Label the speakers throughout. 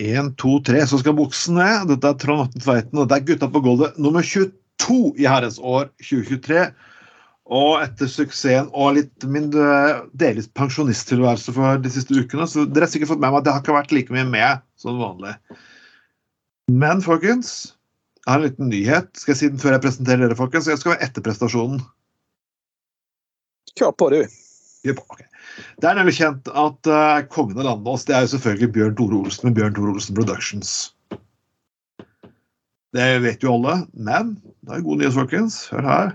Speaker 1: En, to, tre, så skal buksen ned. Dette er Trond Atten Tveiten, og det er Gutta på gulvet nummer 22 i herrens år 2023. Og etter suksessen og litt min eh, delvis pensjonisttilværelse for de siste ukene, så dere har sikkert fått med meg at det har ikke vært like mye med som vanlig. Men folkens, jeg har en liten nyhet. Skal jeg si den før jeg presenterer dere, folkens? Jeg skal være etter prestasjonen.
Speaker 2: Kjør på, du.
Speaker 1: Jep, ok. Det er nemlig kjent at uh, kongen av landet oss, det er jo selvfølgelig Bjørn Tore Olsen med Bjørn Tore Olsen Productions. Det vet jo alle, men det er gode nyheter, folkens. Hør her.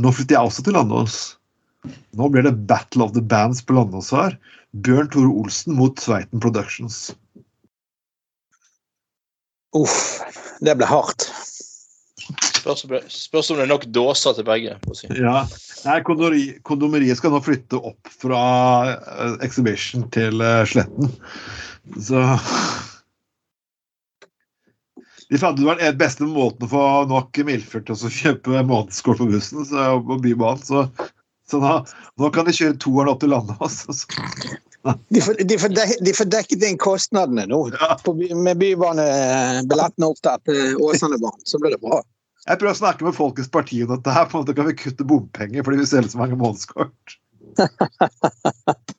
Speaker 1: Nå flytter jeg også til Landås. Nå blir det Battle of the Bands på Landås her. Bjørn Tore Olsen mot Sveiten Productions.
Speaker 2: Uff, det ble hardt.
Speaker 3: Spørs om det, spørs om det er nok dåser til begge. si.
Speaker 1: Ja. Nei, kondori- kondomeriet skal nå flytte opp fra uh, Exhibition til uh, Sletten. Så De fant ut den beste måten å få nok milfer til å kjøpe månedskort på bussen så, på Bybanen. Så, så nå, nå kan de kjøre toeren opp til landet. Altså.
Speaker 2: De får, de, får dek, de får dekket inn kostnadene nå
Speaker 1: Ja.
Speaker 2: på, med bybanebilletten opp der til Åsanebanen. Så blir det bra.
Speaker 1: Jeg prøver å snakke med Folkets Parti om dette. her, på en måte kan vi kutte bompenger fordi vi selger så mange månedskort.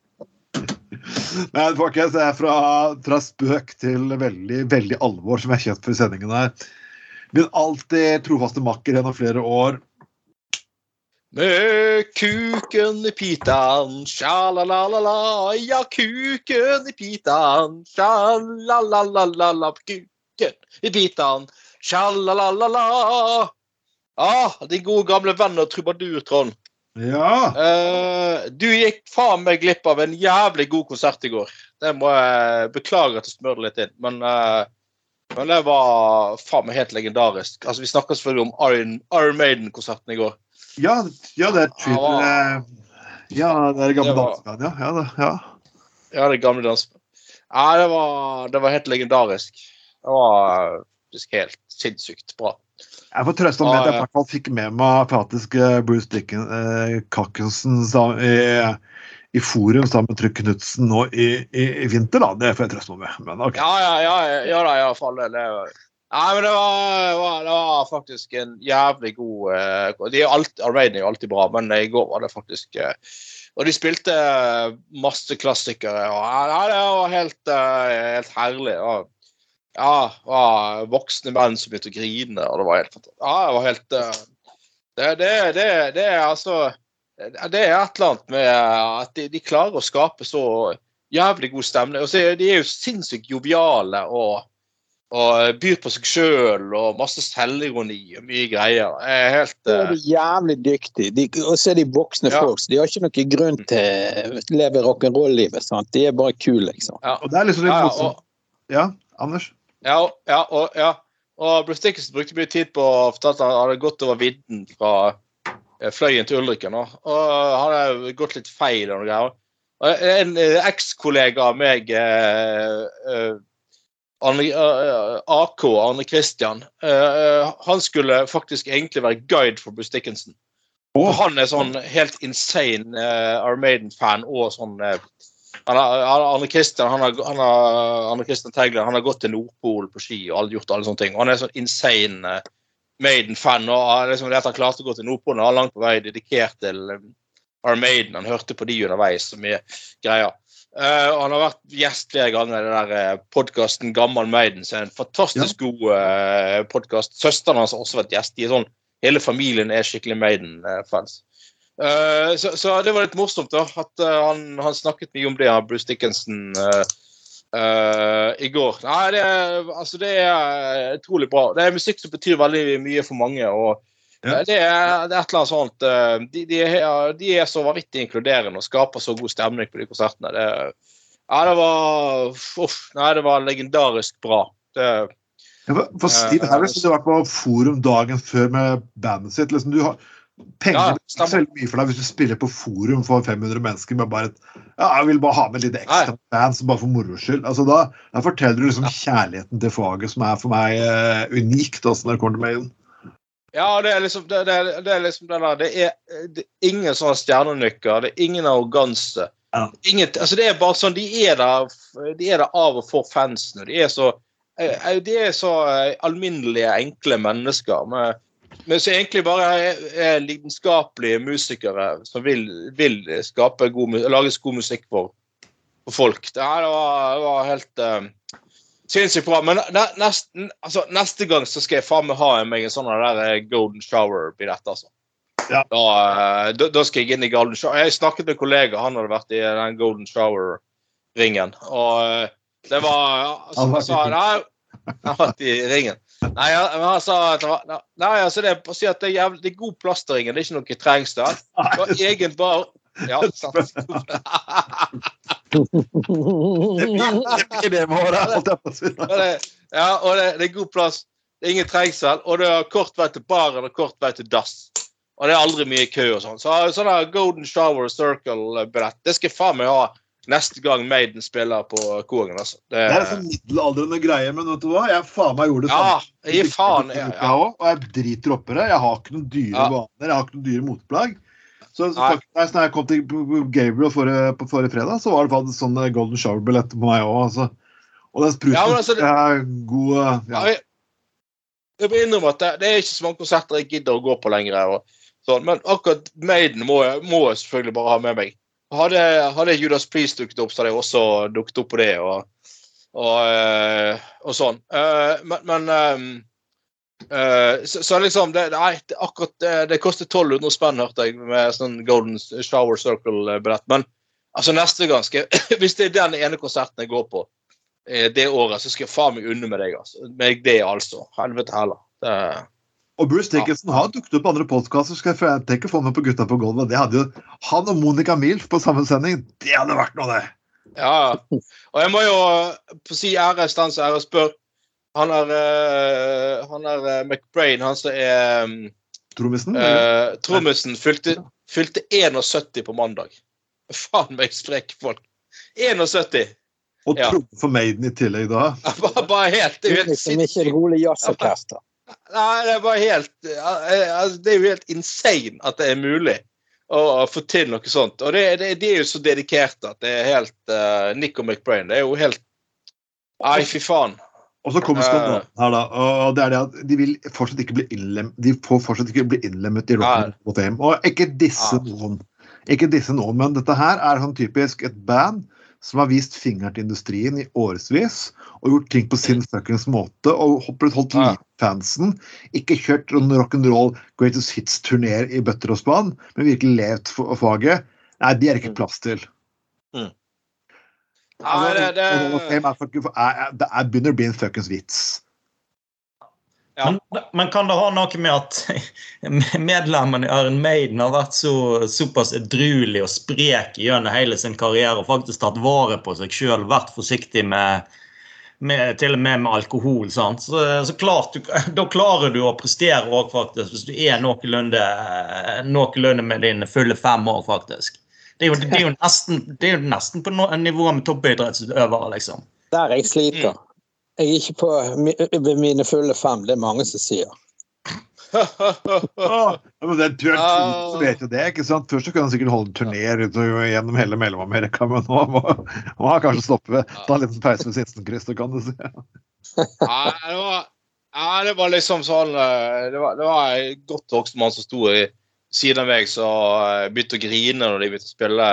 Speaker 1: Men folkens, det er fra, fra spøk til veldig veldig alvor, som jeg kjent for i sendingen her. Min alltid trofaste makker gjennom flere år.
Speaker 3: Med kuken i pitan, sja-la-la-la-la, ja, kuken i pitan, sja-la-la-la-la, kuken i pitan, sja-la-la-la-la. Ah, din gode gamle venn og trubadur, Trond.
Speaker 1: Ja.
Speaker 3: Uh, du gikk faen meg glipp av en jævlig god konsert i går. Det må jeg beklage at jeg smør det litt inn, men, uh, men det var faen meg helt legendarisk. Altså, Vi snakker selvfølgelig om Iron, Iron Maiden-konserten i går.
Speaker 1: Ja, ja, det er
Speaker 3: tydelig.
Speaker 1: Ah, Ja, det er
Speaker 3: Det gamle
Speaker 1: dansebandet, ja. Ja, ja.
Speaker 3: Ja, det gamle dansebandet. Ja, det var, det var helt legendarisk. Det var faktisk helt sinnssykt bra.
Speaker 1: Jeg får trøste om at jeg i
Speaker 3: ja.
Speaker 1: hvert fall fikk med meg faktisk eh, Bruce Dicken, eh, Cockinson i, i forum sammen med Trygg Knutsen nå i, i, i vinter, da. Det får jeg trøste meg med. Men okay.
Speaker 3: Ja, ja, ja, ja da, fall. Det, det, var- Nei, men det var, var, det var faktisk en jævlig god eh, de er alltid, Armaden er jo alltid bra, men i går var det faktisk eh, Og de spilte eh, masse klassikere. og ja, Det var helt, eh, helt herlig. Og, ja, det var voksne menn som begynte å grine, og det var helt fantastisk. Ja, det var helt eh, det, det, det, det er altså Det er et eller annet med at de, de klarer å skape så jævlig god stemning. Og de er jo sinnssykt joviale og, og byr på seg sjøl og masse selvironi og mye greier. Jeg er helt
Speaker 2: de er
Speaker 3: eh,
Speaker 2: jævlig dyktige. De, og så er de voksne
Speaker 3: Ja.
Speaker 2: folk. så De har ikke noen grunn til å leve rock'n'roll-livet. sant? De er bare kule, liksom.
Speaker 1: Og det er liksom litt
Speaker 3: ja, ja, og,
Speaker 1: Ja, Anders?
Speaker 3: Ja, ja, og, ja. og Bruce Dickinson brukte mye tid på å fortelle at han hadde gått over vidden fra eh, Fløyen til Ulriken. Og, og han hadde gått litt feil og noe greier. En eh, ekskollega av meg, eh, eh, eh, AK, Arne Christian, eh, han skulle faktisk egentlig være guide for Bruce Dickinson.
Speaker 1: Og
Speaker 3: han er sånn helt insane eh, Armaden-fan og sånn eh, har, Arne Christian han har, han har, Tegler han har gått til Nordpolen på ski og gjort alle sånne ting. Og han er sånn insane eh, Maiden-fan. og liksom, det at Han klarte å gå til Nordpolen han er langt på vei dedikert til Our Maiden. Han hørte på de underveis så mye greier. Uh, han har vært gjest flere ganger i den der podkasten Gammal Maiden, som er en fantastisk god uh, podkast. Søsteren hans har også vært gjest. De er sånn, hele familien er skikkelig Maiden-fans. Eh, så, så det var litt morsomt da, at uh, han, han snakket mye om det, Bruce Dickinson, uh, i går. Nei, det, altså, det er utrolig bra. Det er musikk som betyr veldig mye for mange. og
Speaker 1: Ja.
Speaker 3: det, er, det er et eller annet sånt de, de, er, de er så vanvittig inkluderende og skaper så god stemning på de konsertene. Det, ja, det var uff, Nei, det var legendarisk bra. Det,
Speaker 1: Ja, for- Steve Harris hadde vært på forum dagen før med bandet sitt. Liksom, du har, penger
Speaker 3: Ja,
Speaker 1: betyr så veldig mye for deg hvis du spiller på forum for 500 mennesker med bare et ja, jeg vil bare ha med litt ekstra fans bare for moro skyld. Altså, da, da forteller du liksom kjærligheten til faget, som er for meg uh, unikt når det kommer til Maiden.
Speaker 3: Ja, det er liksom det, det, er- det er liksom det der Det er, det er ingen sånne stjernenykker. Det er ingen arroganse.
Speaker 1: Ja.
Speaker 3: Altså det er bare sånn De er der, de er der av og for fansene. De er så eh, De er så eh, alminnelige, enkle mennesker. Med, men så egentlig bare er, er lidenskapelige musikere som vil, vil god, mu- lage god musikk for, for folk. Det, her var, det var helt eh, sinnssykt bra. Men ne, altså, neste gang så skal jeg faen meg ha meg en sånn der eh, golden shower-billett, altså.
Speaker 1: Ja.
Speaker 3: Da, eh, da, da skal jeg inn i golden shower. Jeg snakket med en kollega, han hadde vært i den golden shower-ringen. Og det var altså,
Speaker 1: han
Speaker 3: har vært i ringen. Nei, han, men han sa at det var, Nei, altså det er, si at det er, jævlig, det er god plastering. Det er ikke noe trengs der. Var egen bar. Ja, sant.
Speaker 1: Det med året, holdt jeg på å si.
Speaker 3: Og det, ja, og det, det er god plass. Det er ingen trengsel. Og det er kort vei til baren og kort vei til dass. Og det er aldri mye kø og sånn. Så sånn Golden Shower Circle-billett, det skal jeg faen meg ha neste gang Maiden spiller på Kogen. Altså. Det,
Speaker 1: Det er sånn middelaldrende greie, men vet du hva? Jeg faen meg gjorde det
Speaker 3: ja,
Speaker 1: samme.
Speaker 3: Jeg, faen.
Speaker 1: Jeg
Speaker 3: ja.
Speaker 1: også, og jeg driter oppi det. Jeg har ikke noen dyre
Speaker 3: Ja.
Speaker 1: vaner, jeg har ikke noen dyre motplagg. Så, faktisk, når jeg kom til Gabriel forrige, på forrige fredag, så var det faktisk sånn eh, Golden Shower-billett på meg òg. Altså. Og den spruten
Speaker 3: Ja, altså, det-
Speaker 1: er god eh,
Speaker 3: ja. jeg, jeg må innrømme at det, det er ikke så mange konserter jeg gidder å gå på lenger. Og, sånn, men akkurat Maiden må må jeg selvfølgelig bare ha med meg. Hadde, hadde Judas Priest dukket opp, så hadde jeg også dukket opp på det. og, og, eh, og sånn. Eh, men men eh, så, så liksom det, Nei, det, akkurat det, det koster 1200 spenn, hørte jeg, med sånn Golden Shower Circle-billett. Men altså neste gang skal jeg, Hvis det er den ene konserten jeg går på det året, så skal jeg faen meg unne med deg. altså. Med det, altså. Helvete heller. Det,
Speaker 1: Og Bruce Dickinson har dukket opp på andre podkaster. Skal jeg tenke å få med på Gutta på gulvet. Det hadde jo Han og Monica Milf på samme sending. Det hadde vært noe, det!
Speaker 3: ja. Og jeg må jo på si ære stans ære og spør Han er, eh, han er eh, McBrain, han som er um,
Speaker 1: Trommisen.
Speaker 3: uh, Trommisen, fylte, fylte 71 på mandag. Faen meg spreke folk. 71!
Speaker 1: og
Speaker 3: ja.
Speaker 1: for Maiden i tillegg da.
Speaker 3: Bare, helt, helt Det helt, helt, helt
Speaker 2: helt, ikke
Speaker 3: helt,
Speaker 2: rolig jazzorkester.
Speaker 3: Nei, det er helt eh, altså, Det er jo helt insane at det er mulig å få til noe sånt. Og det, det, de er jo så dedikerte at det er helt uh, Nico McBrain. Det er jo helt Nei, fy faen.
Speaker 1: Og så kommer
Speaker 3: Eh.
Speaker 1: skandalen her, da. Og det er det at de vil fortsatt ikke bli innlemmet De får fortsatt ikke bli innlemmet i Rock Roll of Fame. Og ikke disse noen. Ikke disse noen, men dette her er sånn typisk et band som har vist fingeren til industrien i årevis og gjort ting på sin fuckings måte og holdt
Speaker 3: Ja.
Speaker 1: fansen. Ikke kjørt sånn rock'n'roll greatest hits-turneer i bøtter og spann, men virkelig levd for faget. Nei, de er ikke plass til.
Speaker 3: Mm.
Speaker 1: Altså,
Speaker 3: det, det,
Speaker 1: det, det, er, er, er, det er, begynner å bli en fuckings vits.
Speaker 3: Ja.
Speaker 4: Men, men kan det ha noe med at medlemmene i Iron Maiden har vært så, såpass edruelige og sprek gjennom hele sin karriere og faktisk tatt vare på seg sjøl, vært forsiktig med, med til og med med alkohol. Sant? Så, så klart, du, Da klarer du å prestere òg, faktisk, hvis du er noenlunde, noenlunde med dine fulle fem år, faktisk. Det er jo, det er jo nesten, det er jo nesten på no, nivå med toppidrettsutøvere, liksom.
Speaker 2: Der jeg sliter. Jeg er ikke på ved mine fulle fem, det er mange som sier.
Speaker 1: oh, men det er tur,
Speaker 3: Ah.
Speaker 1: vet jo det, ikke sant? Først så kunne han sikkert holde turneer gjennom hele Mellom-Amerika, men nå må må han kanskje stoppe. Ta en liten pause ved Sinsenkrysset, kan du si.
Speaker 3: Det var, ja, det var liksom sånn eh, Det var, det var en godt voksen mann som sto i siden av meg, som eh, begynte å grine når de begynte å spille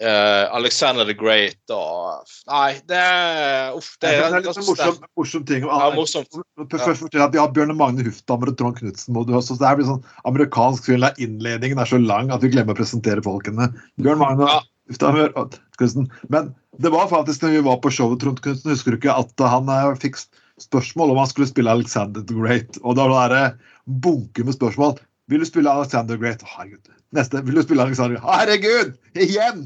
Speaker 3: eh, Alexander the Great og Nei, det Uff. Det
Speaker 1: Det
Speaker 3: er
Speaker 1: er litt sånn morsom, morsom ting.
Speaker 3: Ja, morsomt.
Speaker 1: Først fortelle at Vi har Bjørne Magne Hufthammer og Trond Knutsen Det her blir sånn amerikansk film der innledningen er så lang at vi glemmer å presentere folkene. Bjørn Magne
Speaker 3: Ja.
Speaker 1: Hufthammer og Knutsen. Men det var faktisk når vi var på showet Trond Knutsen, husker du ikke at han eh, fikk spørsmål om han skulle spille Alexander the Great. Og da var det bunke med spørsmål. Vil du spille Alexander Great? Herregud. Neste. Vil du spille Alexander? Herregud! Igjen!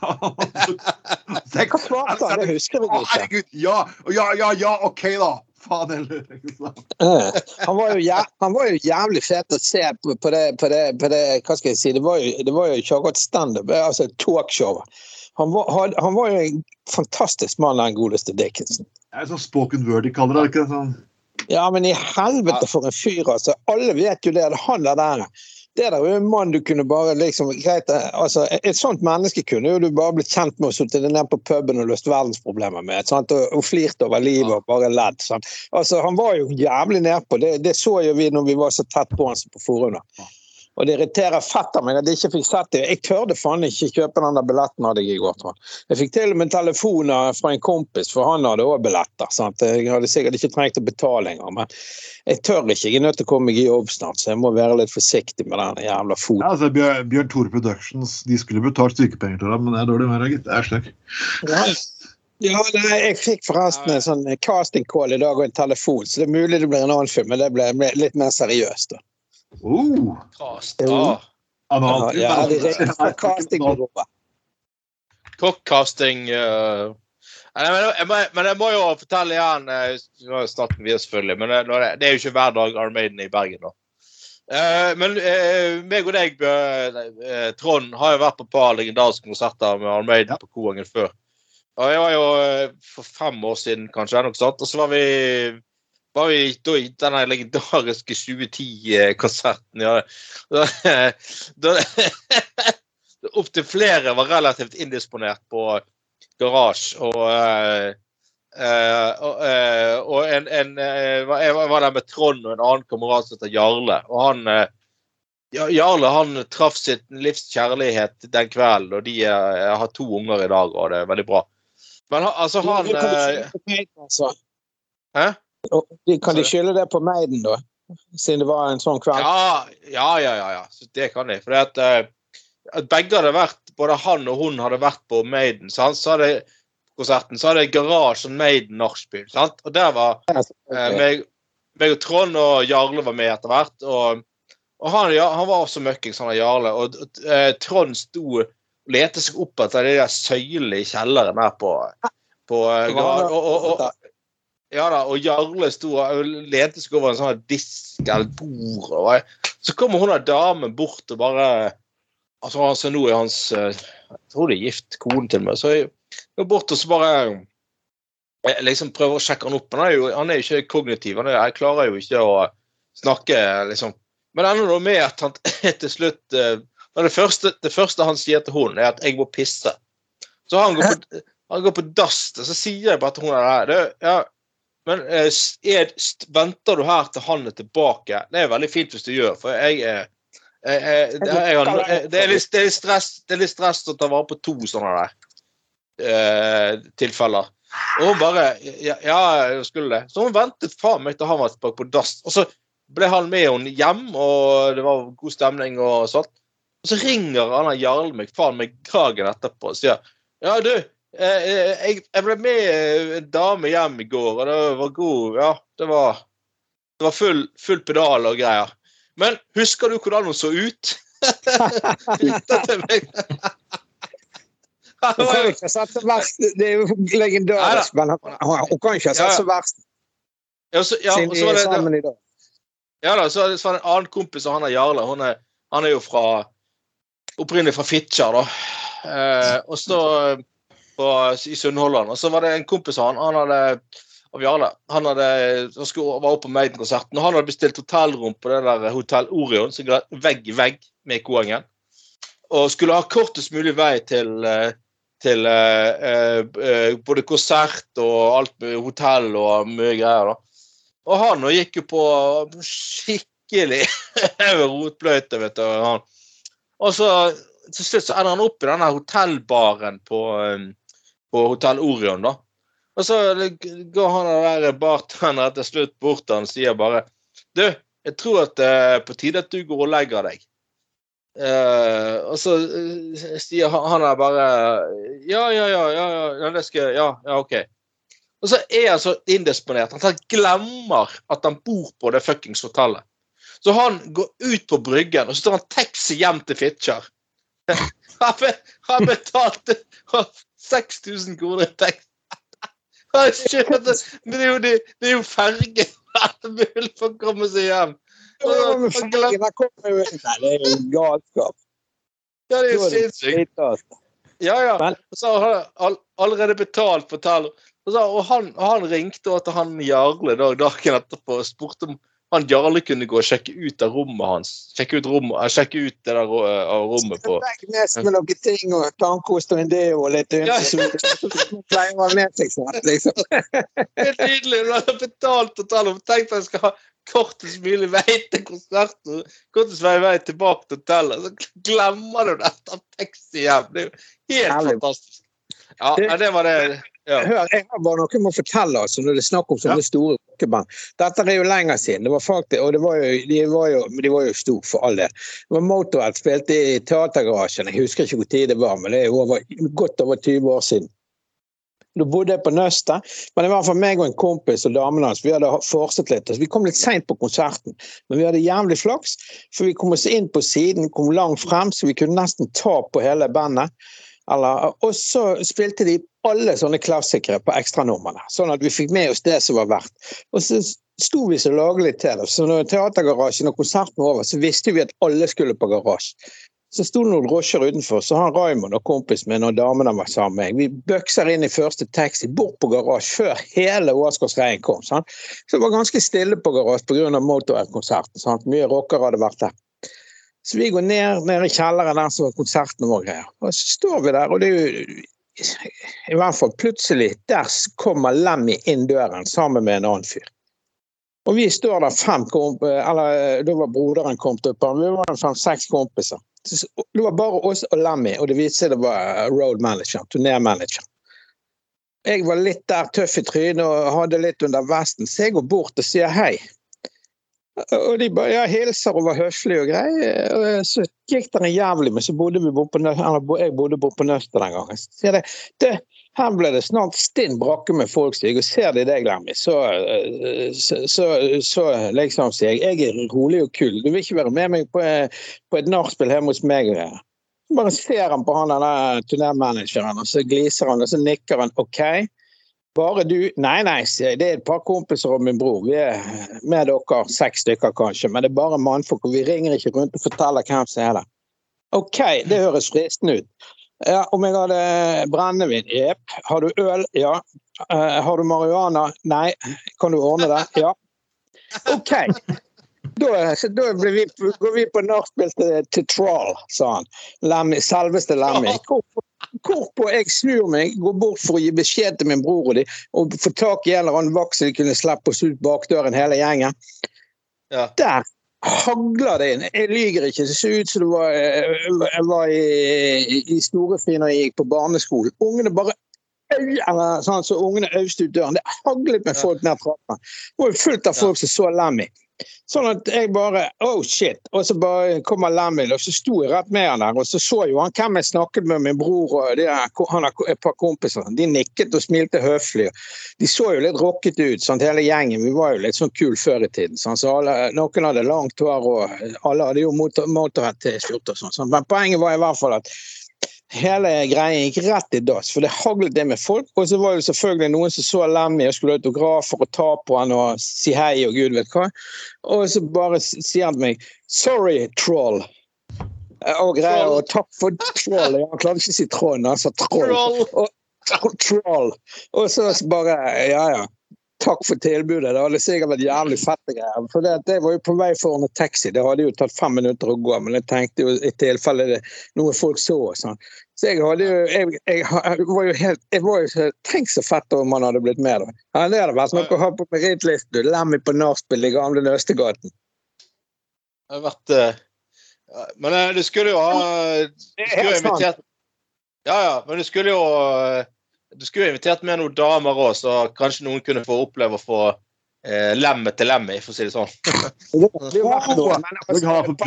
Speaker 2: Det husker jeg ikke.
Speaker 1: herregud! Ja, ja, ja, ja, OK, da. faen heller.
Speaker 2: Eh, Han var, jo han var jo jævlig fet å se på, det, på, det, på det Hva skal jeg si? Det var jo, det var jo ikke akkurat standup, altså talkshow. Han var, han, han var jo en fantastisk mann, den godeste Dickinson.
Speaker 1: Det er sånn spoken word de kaller det. ikke sånn
Speaker 2: Ja, men i helvete for en fyr, altså. Alle vet jo det. Han der der. Det der er jo en mann du kunne bare liksom greit, eh, altså Et sånt menneske kunne jo du bare blitt kjent med og sittet ned på puben og løst verdensproblemer med. Sant? Og, og flirt over livet og bare ledd. Sant? Altså, Han var jo jævlig nedpå. Det, det så jo vi når vi var så tett på han som på forhånd. Og det irriterer fett av meg at jeg ikke fikk sett det. Jeg tørde faen ikke kjøpe den der billetten hadde jeg i går. tror jeg. Jeg fikk til og med telefon fra en kompis, for han hadde òg billetter. sant? Jeg hadde sikkert ikke trengt å betale engang. Men jeg tør ikke. Jeg er nødt til å komme meg i jobb snart, så jeg må være litt forsiktig med den jævla foten.
Speaker 1: Ja, altså, Bjørn, Bjørn Tore Productions de skulle betalt sykepenger til deg, men det er dårlig deg, gitt. Det er stygt.
Speaker 2: Ja, ja nei, jeg fikk forresten en sånn casting call i dag og en telefon, så det er mulig det blir en annen film, men det ble litt mer seriøst. da.
Speaker 3: Kast.
Speaker 2: Jo.
Speaker 3: Ah,
Speaker 1: anal-
Speaker 2: Ja,
Speaker 3: uh, men, jeg må, men jeg må jo fortelle igjen eh, Nå snakker vi selvfølgelig, men det, er jo ikke hver dag Armaden er i Bergen, da. Eh, men eh, meg og deg, Trond, har jo vært på et par legendariske konserter med Armaden
Speaker 1: Ja.
Speaker 3: på Koengen før. Og jeg var jo for fem år siden, kanskje. Og så var vi, var vi da i denne legendariske 2010-konserten. Ja. Da, da, Opptil flere var relativt indisponert på garasje. Og, uh, uh, eh, og en, en, eh, jeg var der med Trond og en annen kamerat som heter Jarle. Og han eh, Jarle han traff sitt livs kjærlighet den kvelden, og de eh, har to unger i dag, og det er veldig bra. Men altså, han
Speaker 2: altså?
Speaker 3: Hæ?
Speaker 2: Og de- Kan de skylde det på Maiden, da? Siden det var en sånn kveld?
Speaker 3: Ja, ja, ja. ja, ja. Så det kan de. For at, eh, at begge hadde vært, både han og hun hadde vært på Maiden, sant? så hadde konserten, så hadde Garasje og Maiden nachspiel. Og der var eh, meg, meg og Trond og Jarle var med etter hvert. Og, og han, ja, han var også møkkings, han og Jarle. Og eh, Trond sto og lette seg opp etter de der søylene i kjelleren her på, på eh, og, og, og, ja da, og Jarle sto og lente seg over en sånn disk eller bord. Og så kommer hun der damen bort og bare Altså, altså nå er hans eh, Jeg tror det er gift, kone til meg. Så jeg går bort og så bare jeg liksom prøver å sjekke han opp. Han er jo, han er jo ikke kognitiv. Han er, jeg klarer jo ikke å snakke, liksom. Men det ender da med at han til slutt eh, det, første, det første han sier til hun, er at 'jeg må pisse'. Så han går på, han på dass, og så sier jeg bare til hun der det, ja, men eh, er, venter du her til han er tilbake? Det er veldig fint hvis du gjør, for jeg er jeg, jeg, det, jeg, det, er litt, det, er stress, det er litt stress å ta vare på to sånne der eh, tilfeller. Og hun bare ja, ja, jeg skulle det. Så hun ventet faen meg til han var tilbake på dass. Og så ble han med henne hjem, og det var god stemning og sånt. Og så ringer han Jarle meg faen meg kragen etterpå og sier Ja, du, eh, eh, jeg, jeg ble med en dame hjem i går, og det var god Ja, det var, det var full, full pedal og greier. Men husker du hvordan hun så ut? Bytta til meg.
Speaker 2: Hun kan ikke ha sett så verst Det er jo legendarisk, men hun- kan ikke ha sett så verst
Speaker 3: Ja, så, ja,
Speaker 2: siden de er sammen i dag.
Speaker 3: Ja da, så, så var det en annen kompis av han er Jarle. Han er, han er jo fra Opprinnelig fra Fitjar, da. Eh, og så eh, på, i Sunnhordland. Og så var det en kompis av han, han hadde av Jarle. Han, hadde, han skulle, var oppe på Maiden-konserten, og han hadde bestilt hotellrom på det der Hotell Orion, som er vegg i vegg med Koengen. Og skulle ha kortest mulig vei til, eh, til eh, eh, eh, både konsert og alt med hotell og mye greier. da. Og han nå gikk jo på skikkelig rotbløyte, vet du. Han. Og så til slutt så ender han opp i denne hotellbaren på, um, på Hotell Orion, da. Og så går han der bartenderen til slutt bort til han og sier bare Du, jeg tror at det er på tide at du går og legger deg. Uh, og så eh, sier han, han bare Ja, ja, ja, ja, ja, det skal Ja, ja, OK. Og så er han så indisponert at han glemmer at han bor på det fuckings hotellet. Så han går ut på bryggen, og så tar han taxi hjem til Fitjar. Han betalte 6000 kroner i kjørte, det er jo, det, det er jo ferge mulig for å komme seg hjem.
Speaker 2: Nei, det er jo galskap.
Speaker 3: Ja, det er jo sinnssykt. Ja, ja. Så har han allerede betalt for. Og, han, han ringte til han Jarle dagen etterpå og spurte om han Jarle kunne gå og sjekke ut av rommet hans. Sjekke ut, rommet, eh, sjekke ut det der eh, av rommet på
Speaker 2: mest med noen ting og tannkost og en deo og litt pleier å ha med seg sånn, liksom.
Speaker 3: Helt nydelig! Du har betalt hotellet. Tenk at jeg skal ha kortest mulig vei til konserten. Kortest mulig vei tilbake til hotellet. Så glemmer du dette taxi hjem. Det er jo helt
Speaker 2: Herlig.
Speaker 3: fantastisk. Ja, det var det. Ja.
Speaker 2: Hør, jeg har bare noe jeg må fortelle altså, når det er snakk om sånne store rockeband. Dette er jo lenger siden. Det var faktisk, og det var jo, de, var jo, de var jo store, for all del. Det var Motorhead spilte i Teatergarasjen. Jeg husker ikke hvor tid det var, men det er over, godt over 20 år siden. Da bodde jeg på Nøstet, men det var for meg og en kompis og damen hans vi hadde fortsatt litt. Altså, vi kom litt seint på konserten, men vi hadde jævlig flaks. For vi kom oss inn på siden, kom langt frem, så vi kunne nesten ta på hele bandet. Eller, og så spilte de alle sånne klassikere på ekstranummerne. sånn at vi fikk med oss det som var verdt. Og så sto vi så lagelig til det. Så når Teatergarasjen og konserten var over, så visste vi at alle skulle på garasje. Så sto det noen drosjer utenfor, så han Raymond og kompisen min og damene var sammen med meg. Vi bøkser inn i første taxi bort på garasje før hele Åsgårdsreien kom. Sant? Så det var ganske stille på garasje pga. Motorhead-konserten. sant? Mye rockere hadde vært der. Så vi går ned, ned i kjelleren der som var konserten vår greier. Og så står vi der, og det er jo i hvert fall plutselig Der kommer Lemmy inn døren sammen med en annen fyr. Og vi står der fem komp Eller da var broderen kommet opp. Vi var fem-seks kompiser. Det var bare oss og Lemmy, og det viste seg det var road manager, turnémanager. Jeg var litt der tøff i trynet og hadde litt under vesten, så jeg går bort og sier hei. Og de bare ja, hilser og var høflige og greier. Og så gikk det en jævlig, men så bodde vi på, Nø- jeg bodde på Nøstet den gangen. Så sier de her ble det snart stinn brakke med folk, sier og ser de deg, Lemmy, så, så, så, så liksom sier jeg, jeg er rolig og kul. Du vil ikke være med meg på, på et nachspiel hjemme hos meg? Så bare ser han på han denne turnémanageren, og så gliser han, og så nikker han OK. Bare du Nei, nei, sier jeg. Det er et par kompiser og min bror. Vi er med dere, seks stykker kanskje, men det er bare mannfolk, og vi ringer ikke rundt og forteller hvem som er der. OK, det høres fristende ut. Ja, om jeg hadde brennevin? Jepp. Har du øl? Ja. Uh, har du marihuana? Nei. Kan du ordne det? Ja. OK. Da, da vi, går vi på nachspiel til, til Troll, sa han. Lemmy, selveste Lemmy. Hvorpå hvorpå jeg snur meg, går bort for å gi beskjed til min bror og, de, og få tak i en eller annen vakt så de kunne slippe oss ut bakdøren, hele gjengen.
Speaker 3: Ja.
Speaker 2: Der hagler det inn. Jeg lyver ikke. Det så ut som det var, jeg var i, i Storefri når jeg gikk på barneskolen. Ungene bare eller sånn, så ungene øste ut døren. Det haglet med folk ned trappen. Det var fullt av folk som så Lemmy. Sånn at jeg bare Oh shit! Og så bare kommer Lemmy, og så sto jeg rett med han der. Og så så jo han hvem jeg snakket med, min bror og de der, han har et par kompiser. De nikket og smilte høflig. De så jo litt rockete ut, sant? hele gjengen. Vi var jo litt sånn kul før i tiden. Sant? Så alle, noen hadde langt hår, og alle hadde jo motor- Motorhead-T-skjorte og sånn. Men poenget var i hvert fall at hele greia gikk rett i dass, for det haglet det med folk. Og så var det selvfølgelig noen som så Lemmy og skulle ha autografer og ta på han og si hei og gud vet hva. Og så bare sier han til meg 'sorry, troll'. Og greier, og takk for troll. Han klarte ikke å si Trond, han sa. Troll. Og, troll. Og så bare Ja, ja. Takk for tilbudet. Det hadde sikkert vært jævlig fett. For det, var jo på vei for en taxi. Det hadde jo tatt fem minutter å gå, men jeg tenkte jo i tilfelle det noe folk så sånn. Så jeg hadde jo jeg, jeg, jeg var jo helt jeg var jo Tenk så fett om man hadde blitt med, da. Ja, det hadde vært noe å ha på merittlisten. Lemmy på nachspiel i gamle Nøstegaten.
Speaker 3: Det har vært eh, Men eh, du skulle jo ha Du skulle jo invitert Ja, ja, men du skulle jo eh, Du skulle jo invitert med noen damer òg, så kanskje noen kunne få oppleve å få eh, lemmet til lemmet, for å si det sånn.
Speaker 1: Jeg, tror nok han har fått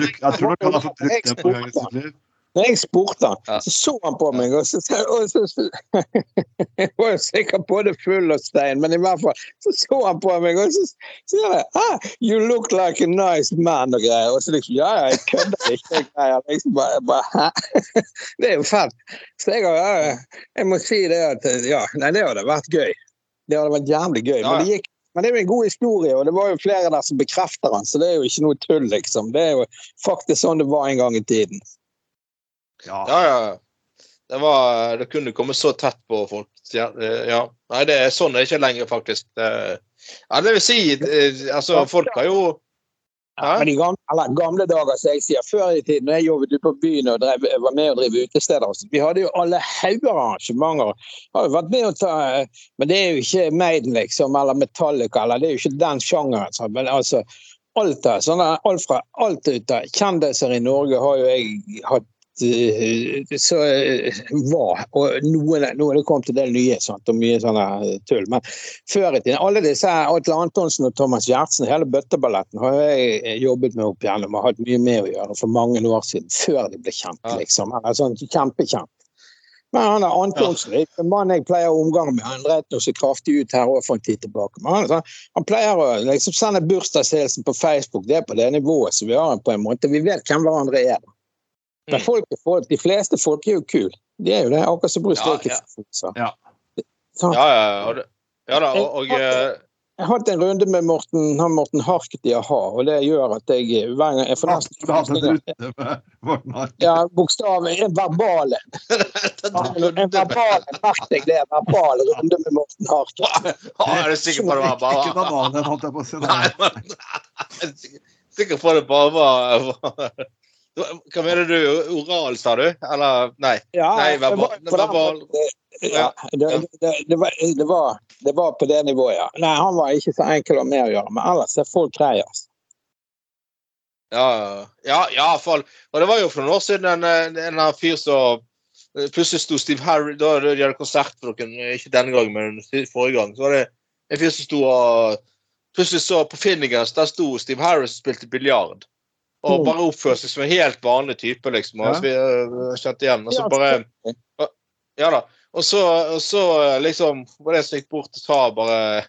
Speaker 1: brukt det på gang i sitt liv.
Speaker 2: Når jeg spurte han, så så han på meg, og så, og så, så Jeg var jo sikkert både full og stein, men i hvert fall så så han på meg, og så sier jeg ah, 'You look like a nice man' og greier. Og så liksom Ja, ja, jeg kødder ikke. og greier. Liksom bare, bare, Hæ? Det er jo fett. Så jeg, ja, jeg må si det at ja, nei, det hadde vært gøy. Det hadde vært jævlig gøy. Men, det gikk, men det er jo en god historie, og det var jo flere der som bekrefter den, så det er jo ikke noe tull, liksom. Det er jo faktisk sånn det var en gang i tiden.
Speaker 1: Ja.
Speaker 3: Ja, ja. Det, var, det kunne komme så tett på folk. Ja. eh, ja. Nei, det er sånn det er ikke lenger, faktisk. Ja, det vil si eh, Altså, folk har jo
Speaker 2: Ja, men i gamle, eller, gamle dager, som jeg sier, før i tiden, da jeg jobbet ute på byen og drev, var med og drev utesteder, vi hadde jo alle hauger arrangementer. Har jo vært med å ta, eh, Men det er jo ikke Maiden, liksom, eller Metallica, eller det er jo ikke den sjangeren. Så, Men altså, alt, sånne, alt fra alt ut av kjendiser i Norge har jo jeg hatt så eh, var, og noen, er det kommet til det nye, sant, og mye sånne tull. Men før i tiden, alle disse Atle Antonsen og Thomas Gjertsen, hele bøtteballetten har jeg jobbet med opp igjennom og hatt mye med å gjøre for mange år siden, før de ble kjent, liksom. Eller sånn kjempekjent. Men han er Antonsen, er en mann jeg pleier å omgang med. Han dreit seg kraftig ut her også for en tid tilbake. Men han, sånn- han pleier å liksom sende bursdagshilsen på Facebook. Det er på det nivået som vi har på en måte. Vi vet hvem hverandre er. Men
Speaker 3: Mm.
Speaker 2: folk, folk, de fleste folk er jo kule. De er jo det, akkurat som Bruce
Speaker 3: Ja,
Speaker 2: Dickinson. så.
Speaker 1: Ja.
Speaker 2: Sant?
Speaker 3: Ja, ja. Det, ja da, og, og eh,
Speaker 2: Jeg har hatt en runde med Morten, han Morten Harket i a-ha, og det gjør at jeg hver gang jeg får nesten. Ja, bokstav en verbal en. En verbal merket jeg det. Verbal runde med Morten Harket.
Speaker 3: Ja, er du sikker på det var bare
Speaker 1: Ikke bananen, holdt jeg på å si.
Speaker 3: Er Sikker på det bare var- Hva mener du? Oral, sa du? Eller Nei.
Speaker 2: Ja,
Speaker 3: Nei, verbal- verbal-
Speaker 2: Ja, det, det, det, var, var, det var på det nivået, ja. Nei, han var ikke så enkel å ha med å gjøre, men ellers er folk greie. altså.
Speaker 3: Ja, ja, ja, fall. Og det var jo for noen år siden en, en, fyr som Plutselig sto Steve Harry Da de hadde konsert for dere, ikke denne gangen, men forrige gang. Så var det en fyr som sto og Plutselig så på Finnegans, der sto Steve Harris og spilte biljard. Og
Speaker 2: Mm.
Speaker 3: bare oppføre seg som en helt vanlig type, liksom. Og
Speaker 1: Ja.
Speaker 3: vi øh, kjente igjen. Og så bare Ja da. Og så, og så liksom var det som gikk bort og sa bare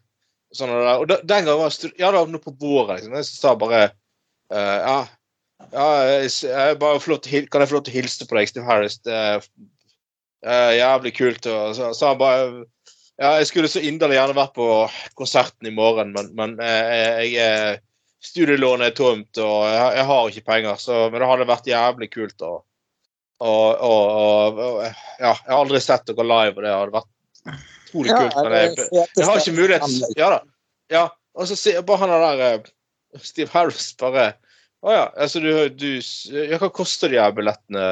Speaker 3: sånn og der. Og da, den gangen var jeg Ja da, nå på våren, liksom. Jeg sa bare uh, Ja, ja jeg, jeg bare hil- kan jeg få lov til å hilse på deg, Steve Harris? Det er uh, jævlig kult. Og så sa han bare Ja, jeg skulle så inderlig gjerne vært på konserten i morgen, men, men uh, jeg er Studielånet er tomt, og jeg, har- jeg har ikke penger, så, men det hadde vært jævlig kult. Og, og, og, og, ja, jeg har aldri sett dere live, og det hadde vært utrolig kult. Men jeg, jeg har ikke mulighet Ja da. Ja. Og så sier bare han der eh, Steve Harris bare Å ja, altså du, du ja, Hva koster de her billettene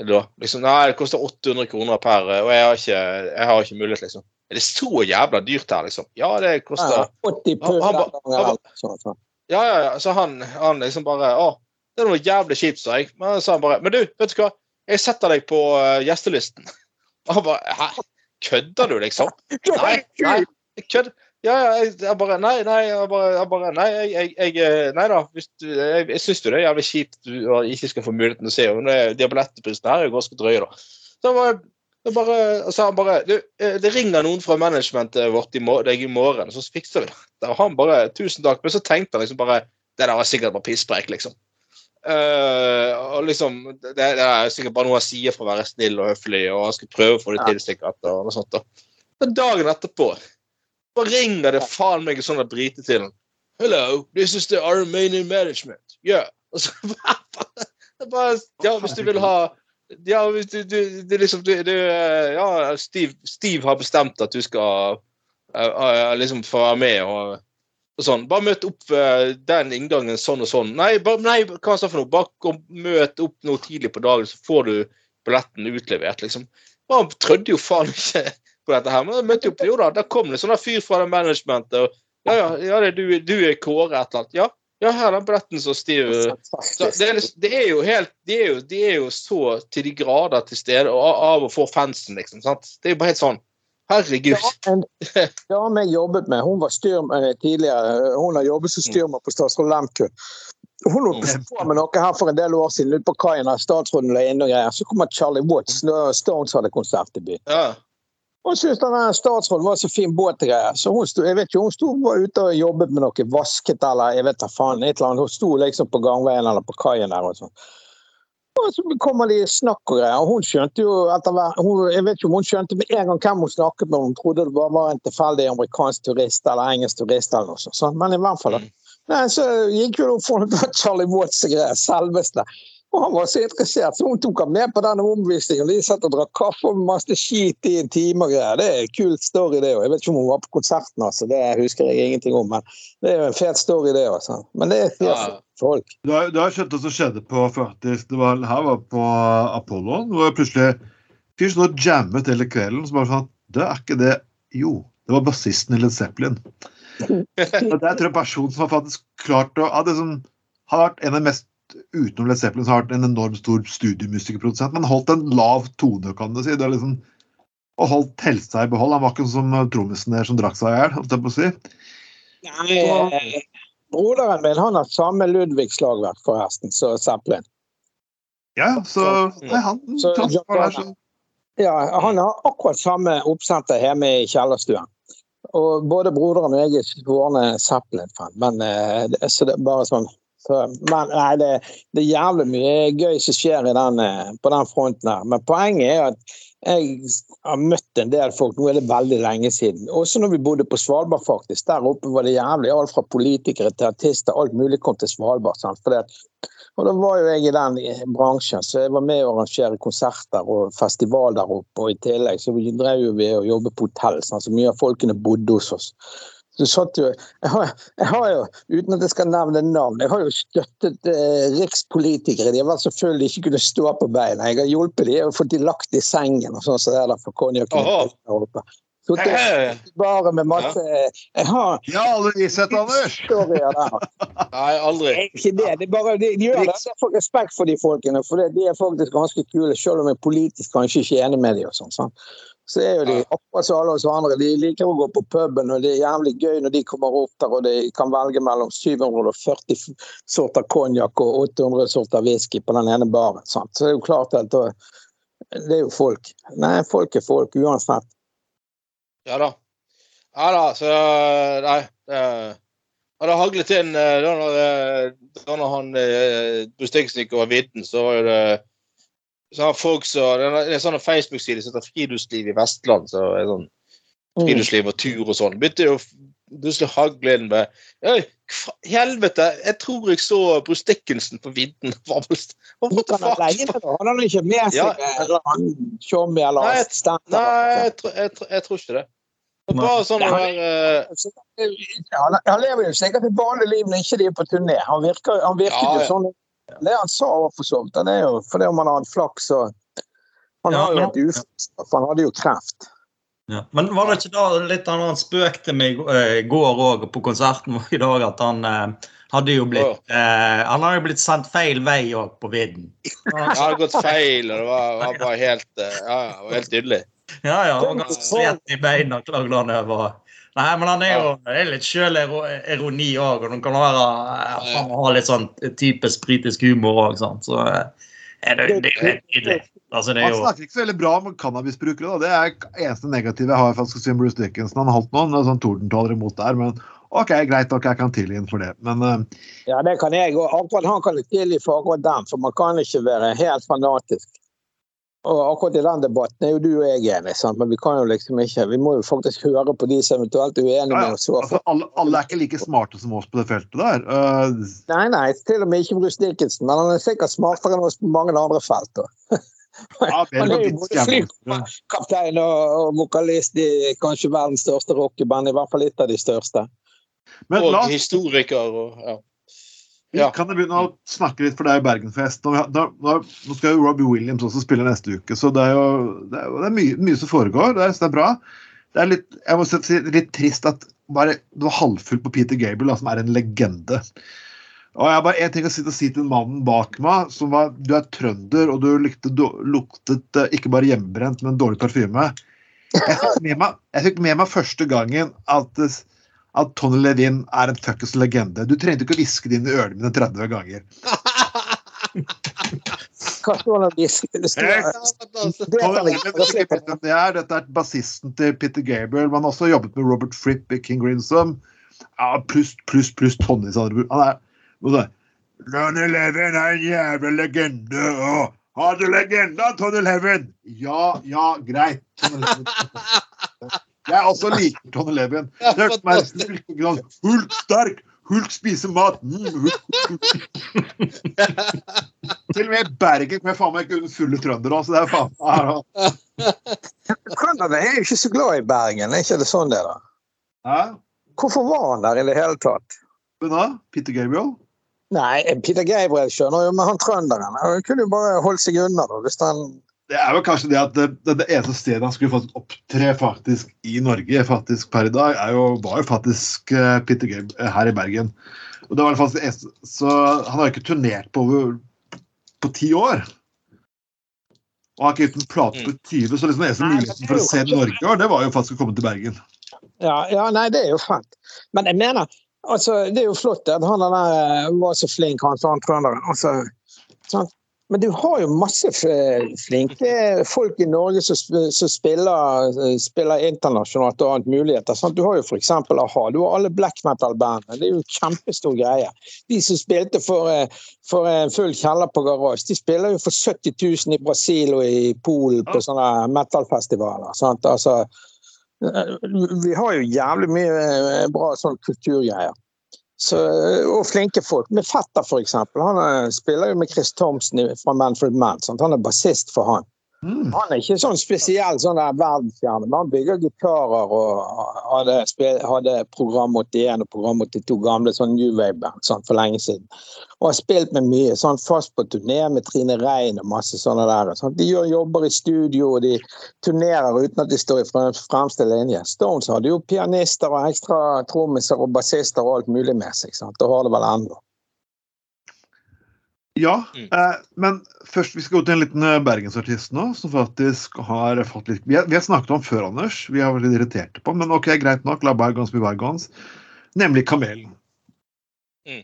Speaker 3: da? Liksom, nei, det koster 800 kroner per, eh, og jeg har ikke, jeg har ikke mulighet, liksom. Er det så jævla dyrt her, liksom? Ja, det koster
Speaker 2: Ja, 80 pund
Speaker 3: Han- han ba- han Ja, ja, ja. Så han, han liksom bare Å, det er noe jævlig kjipt, sa jeg. Men så sa han bare Men du, vet du hva? Jeg setter deg på uh, gjestelisten. Og han bare Hæ? Kødder du, liksom? Nei, nei, Kødd. Ja, ja, jeg, bare Nei, nei, jeg bare, jeg bare Nei, jeg, jeg, eh, Nei da. Hvis du, jeg, jeg syns jo det er jævlig kjipt du ikke skal få muligheten til å se. henne. billettprisene her er jo ganske drøye, da. Så jeg bare bare, og sa han bare du, eh, Det ringer noen fra managementet vårt i morgen, deg i morgen, så fikser vi det. Og han bare Tusen takk. Men så tenkte han liksom bare Det der var sikkert bare pisspreik, liksom. Uh, og liksom det, det er sikkert bare noe han sier for å være snill og høflig, og han skal prøve å få det til, sikkert. Og noe sånt da. Men dagen etterpå bare ringer det faen meg en sånn brite til han. Hello, this is the Armenian management. Yeah. Og så bare, bare Ja, hvis du vil ha Ja, hvis du, du, du liksom du, eh, Ja, Steve, Steve har bestemt at du skal uh, liksom få være med og, og sånn. Bare møt opp uh, den inngangen sånn og sånn. Nei, ba, nei hva sa for noe? Bare kom, møt opp noe tidlig på dagen, så får du billetten utlevert, liksom. Han trødde jo faen ikke på dette her. Men møtte opp, jo da, der kom det sånn fyr fra det managementet. og ja, ja, ja du, du er Kåre et eller annet. Ja, ja her er bretten så det, er, det er jo helt de er er jo så til de grader til stede og av og for fansen, liksom. sant? Det er jo bare helt sånn Herregud.
Speaker 2: Ja, en dame jeg jobbet med, hun var styrmann tidligere. Hun har jobbet som styrmann på Statsråd Lemkun. Hun holdt på med noe her for en del år siden ute på kaien statsråden la og greier. Så kommer Charlie Watts når Stones hadde konsert i byen.
Speaker 3: Ja.
Speaker 2: Hun syntes den statsråden var så fin båt og greier. Så hun sto, jeg vet ikke, hun sto bare ute og jobbet med noe vasket eller jeg vet da faen. et eller annet. Hun sto liksom på gangveien eller på kaien der og sånn. Og så kommer de snakk og greier. og Hun skjønte jo etter hvert Jeg vet ikke om hun skjønte med en gang hvem hun snakket med. Hun trodde det bare var en tilfeldig amerikansk turist eller engelsk turist eller noe sånt. sånn. Men i hvert fall da. Nei, så gikk jo for det var Charlie Watts og greier. Selveste. Og han var så interessert, så hun tok ham med på denne omvisningen. De satt og drakk kaffe og masse skit i en time og greier. Det er en kul story, det òg. Jeg vet ikke om hun var på konserten, altså. Det husker jeg ingenting om. Men det er jo en fet story, det òg. Men det er
Speaker 3: Ja.
Speaker 2: folk.
Speaker 1: Du har, du har skjønt hva som skjedde på faktisk, det var, Her var på Apollo, Hvor plutselig fyr som hadde jammet hele kvelden. Så bare sånn Det er ikke det Jo, det var bassisten i Led Zeppelin. Og det er tror jeg person som har faktisk klart å ja, det som har vært en av de mest utenom Led Zeppelin, så har vært en enormt stor studiomusikerprodusent, Men holdt en lav tone, kan du si. Det er liksom, og holdt helsa i behold. Han var ikke sånn som trommisen der som drakk seg i hjel, holdt jeg på å si.
Speaker 2: Nei, broderen min han har samme Ludvig-slagverk, forresten, så Zeppelin.
Speaker 1: Ja, så nei, han
Speaker 2: Så
Speaker 1: der, så
Speaker 2: Ja, han har akkurat samme oppsenter hjemme i kjellerstuen. Og både broderen og jeg er svårne Zeppelin-fan, men eh, så det er bare sånn så, men nei, det, det er jævlig mye gøy som skjer den, eh, på den fronten her. Men poenget er at jeg har møtt en del folk, nå er det veldig lenge siden. Også når vi bodde på Svalbard, faktisk. Der oppe var det jævlig. Alt fra politikere til artister, alt mulig kom til Svalbard. At, og da var jo jeg i den bransjen, så jeg var med å arrangere konserter og festival der oppe. Og i tillegg så drev vi og jobbet på hotell, sant? så mye av folkene bodde hos oss. Så satt jo, jeg har, jeg har jo, uten at jeg skal nevne navn, jeg har jo støttet eh, rikspolitikere. De har vært selvfølgelig ikke kunne stå på beina. Jeg har hjulpet dem og fått de lagt i sengen og sånn som det er der for konjakken. Så bare med masse Jeg har
Speaker 1: Ja, alle vishet, Anders!
Speaker 3: Nei, aldri.
Speaker 2: Det ikke det. det er bare, de, de gjør det. Jeg får respekt for de folkene, for de er faktisk ganske kule, selv om jeg politisk kanskje ikke er enig med dem. og sånn? Så er jo de akkurat som alle oss andre. De liker å gå på puben, og det er jævlig gøy når de kommer opp der og de kan velge mellom 740 f- sorter konjakk og 800 sorter whisky på den ene baren. Sant? Så det er jo klart at det er jo folk. Nei, folk er folk uansett.
Speaker 3: Ja da. Ja da, så Nei. Ja, det haglet inn eh, da når, eh, da når han Bustegsen gikk over vidden, så var jo det så har folk så, Det er en sånn Facebook-side som heter Friluftsliv i Vestland. så er sånn. Friluftsliv og tur og sånn. Begynte jo plutselig å hagle inn med Oi, helvete! Jeg tror jeg så Bruce Dickinson på vidden. Hva
Speaker 2: Hvor kan han leie det. Han har ikke med seg
Speaker 3: Ja.
Speaker 2: eller han Tjommi eller
Speaker 3: Nei,
Speaker 2: assistent.
Speaker 3: Nei, jeg, tror- jeg, tror- jeg tror ikke det. Det bare sånn
Speaker 2: her
Speaker 3: uh...
Speaker 2: han- Han, han lever jo sikkert et vanlig liv når ikke de er på turné. Han virker, han virker
Speaker 3: Ja, ja.
Speaker 2: jo sånn Det han sa var for så vidt. Det er jo fordi om han har hatt flaks og Han
Speaker 4: Ja,
Speaker 2: har jo hatt uflaks, for han hadde jo kreft.
Speaker 4: Ja. Men var det ikke da litt av han spøk til meg eh, i går òg på konserten vår i dag, at han eh, hadde jo blitt eh, Han har jo blitt sendt feil vei òg på vidden.
Speaker 3: Han hadde gått feil, og det var, var bare helt eh, Ja, ja, det var helt tydelig.
Speaker 4: Ja, ja, han var ganske sliten i beina, klagde han over. Nei, men han er jo det er litt sjølironi òg, og han kan være, eh, han ha litt sånn typisk britisk humor òg, sant. Så eh, er det, det er jo helt nydelig. Altså, det er
Speaker 1: Han snakker ikke så veldig bra om cannabisbrukere. Da. Det er eneste negative jeg har si om Bruce Dickinson. Han har holdt noen sånn tordentaler imot der, men OK, greit nok, jeg kan tilgi ham for det. Men uh...
Speaker 2: Ja, det kan jeg òg. Akkurat han kan jeg tilgi for akkurat den, for man kan ikke være helt fanatisk. Og akkurat i den debatten er jo du og jeg enige, sant? men vi kan jo liksom ikke Vi må jo faktisk høre på de som eventuelt er uenige med
Speaker 1: ja.
Speaker 2: oss.
Speaker 1: Altså, alle, alle er ikke like smarte som oss på det feltet der. Uh...
Speaker 2: Nei, nei, til og med ikke Bruce Dickinson, men han er sikkert smartere enn oss på mange andre felt.
Speaker 1: ja,
Speaker 2: Han er jo både flykaptein og, og vokalist i kanskje verdens største rockeband, i hvert fall litt av de største.
Speaker 1: Men
Speaker 3: Og historiker og ja. Ja.
Speaker 1: Kan jeg begynne å snakke litt for deg i Bergenfest? Nå, nå, nå skal jo Robbie Williams også spille neste uke, så det er jo det er, det er mye, mye som foregår. Det er, det er bra. Det er litt, jeg må si, litt trist at bare, det var halvfullt på Peter Gable, da, som er en legende. Og jeg har bare én ting å si, å si til mannen bak meg, som var Du er trønder, og du luktet, luktet eh, ikke bare hjemmebrent, men dårlig parfyme. Jeg fikk med meg, fikk med meg første gangen at eh, at Tony Levin er en fuckings legende. Du trengte ikke å hviske det inn i ørene mine 30 ganger.
Speaker 2: Hva
Speaker 1: hvem det er, Dette er bassisten til Peter Gabriel. Man har også jobbet med Robert Fripp i King Grinsom. Ja, pluss, pluss, pluss Tony av Han er? Tony Levin er en jævla legende. Og har du legenda, Tony Levin? Ja, ja, greit. Jeg også liker Tony Levin. Det hørtes meg sånn, Hulk sterk, Hulk spiser mat. Mm, Hulk. Til og med i Bergen kan jeg faen meg ikke under fulle trøndere. Så det er faen meg
Speaker 2: Canada er jo ikke så glad i Bergen, er ikke det sånn det er? da?
Speaker 1: Hæ?
Speaker 2: Hvorfor var han der i det hele tatt?
Speaker 1: Men da? Peter Gabriel?
Speaker 2: Nei, Peter Gabriel skjønner jo, men han trønderen han kunne jo bare holdt seg unna. da, hvis han...
Speaker 1: Det er vel kanskje det at det, det, det eneste stedet han skulle fått opptre faktisk i Norge faktisk per i dag, er jo, var jo faktisk uh, Peter Gabe eh, her i Bergen. Og det var faktisk det eneste, Så han har jo ikke turnert på over på ti år. Og har ikke gitt en plate på 20, så liksom den eneste
Speaker 2: Nei,
Speaker 1: muligheten for å se Norge i år, det var jo faktisk å komme til Bergen.
Speaker 2: Ja, ja, nei, det er jo fint. Men jeg mener, altså, det er jo flott at han der eh, var så flink, han trønderen. Altså, sant? Men du har jo masse flinke folk i Norge som, som spiller, eh, spiller internasjonalt og annet muligheter. Sant? Du har jo f.eks. a-ha. Du har alle black metal-bandene. Det er jo en kjempestor greie. De som spilte for, eh, for en full kjeller på garasje, de spiller jo for 70 000 i Brasil og i Polen på sånne metal-festivaler. Altså, Eh, Vi har jo jævlig mye bra sånn kulturgreier. Så, eh, og flinke folk. Med Fetter, eksempel. Han eh, spiller jo med Chris Thompson fra Manfred Mann. Sant? Han er bassist for han.
Speaker 1: Mm.
Speaker 2: Han er ikke sånn spesiell sånn der verdensstjerne, men han bygger gitarer og hadde, hadde Program 81 og Program 82, gamle sånn New Wave-band sånn for lenge siden. Og har spilt med mye. sånn Fast på turné med Trine Rein og masse sånne der. Sånn. De gjør jobber i studio, og de turnerer uten at de står i fremste linje. Stones hadde jo pianister og ekstra trommiser og bassister og alt mulig med seg. Sant? Og har det vel ennå.
Speaker 1: Ja,
Speaker 3: Mm.
Speaker 1: eh, men først vi skal gå til en liten eh, bergensartist nå, som faktisk har fått litt Vi har, vi har snakket om før, Anders. Vi har vært litt irriterte på men ok, greit nok. La bergans bli bergans. Nemlig Kamelen.
Speaker 3: Mm.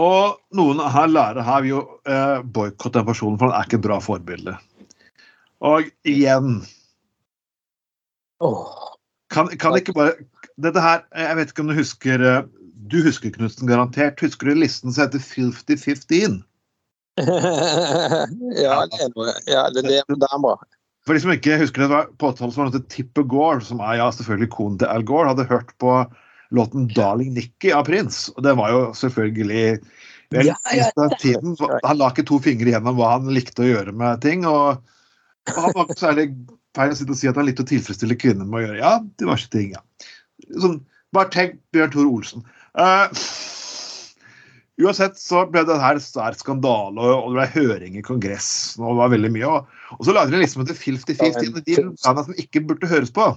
Speaker 1: Og noen her lærer her vil jo eh, boikotte den personen, for han er ikke et bra forbilde. Og igjen
Speaker 2: Åh.
Speaker 1: Kan, kan ikke bare Dette her Jeg vet ikke om du husker eh, Du husker Knutsen garantert. Husker du listen som heter 50-15?
Speaker 2: ja, det er noe. Ja, det, det, det er bra.
Speaker 1: For de som ikke husker det, var på 80-tallet som var det Tipper Gore, som er ja, selvfølgelig konen til Al Gore, hadde hørt på låten 'Darling Nikki' av Prince. Og det var jo selvfølgelig vel,
Speaker 2: Ja, ja,
Speaker 1: tiden, Han la ikke to fingre igjennom hva han likte å gjøre med ting. Og, og han var særlig feil å sitte og si at han likte å tilfredsstille kvinner med å gjøre ja, diverse ting. ja. Sånn, bare tenk Bjørn Tore Olsen. Eh, uansett så ble det her svær skandale, og, det ble høring i Kongressen, og det var veldig mye. Og, så lagde de liksom etter 50-50, de bandene som ikke burde høres på.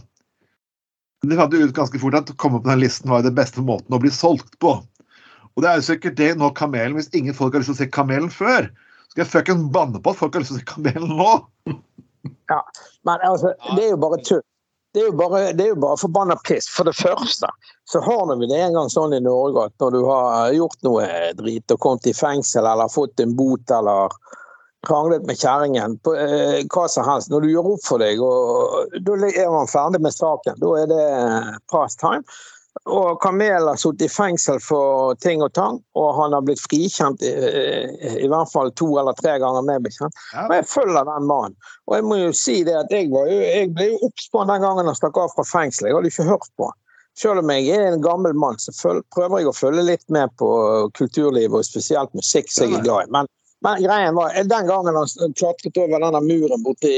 Speaker 1: Men De fant ut ganske fort at å komme på den listen var den beste måten å bli solgt på. Og det er jo sikkert det nå Kamelen, hvis ingen folk har lyst til å se Kamelen før, skal jeg fucking banne på at folk har lyst til å se Kamelen nå.
Speaker 2: Ja, Men altså, det er jo bare tull. Det er jo bare, det bare forbanna piss. For det første så har vi det en gang sånn i Norge at når du har gjort noe drit og kommet i fengsel eller fått en bot eller kranglet med kjerringen eh, hva som helst, når du gjør opp for deg, og da er man ferdig med saken. Da er det past time. Og Kamel har sittet i fengsel for ting og tang, og han har blitt frikjent i, i hvert fall to eller tre ganger med.
Speaker 1: Ja.
Speaker 2: Og jeg følger den mannen. Og jeg må jo si det at jeg, var jo, jeg ble jo obs på han den gangen han stakk av fra fengselet. Jeg hadde ikke hørt på han. Selv om jeg er en gammel mann, så prøver jeg å følge litt med på kulturlivet, og spesielt musikk som jeg er glad i. Men, men greien var, den gangen han klatret over denne muren borti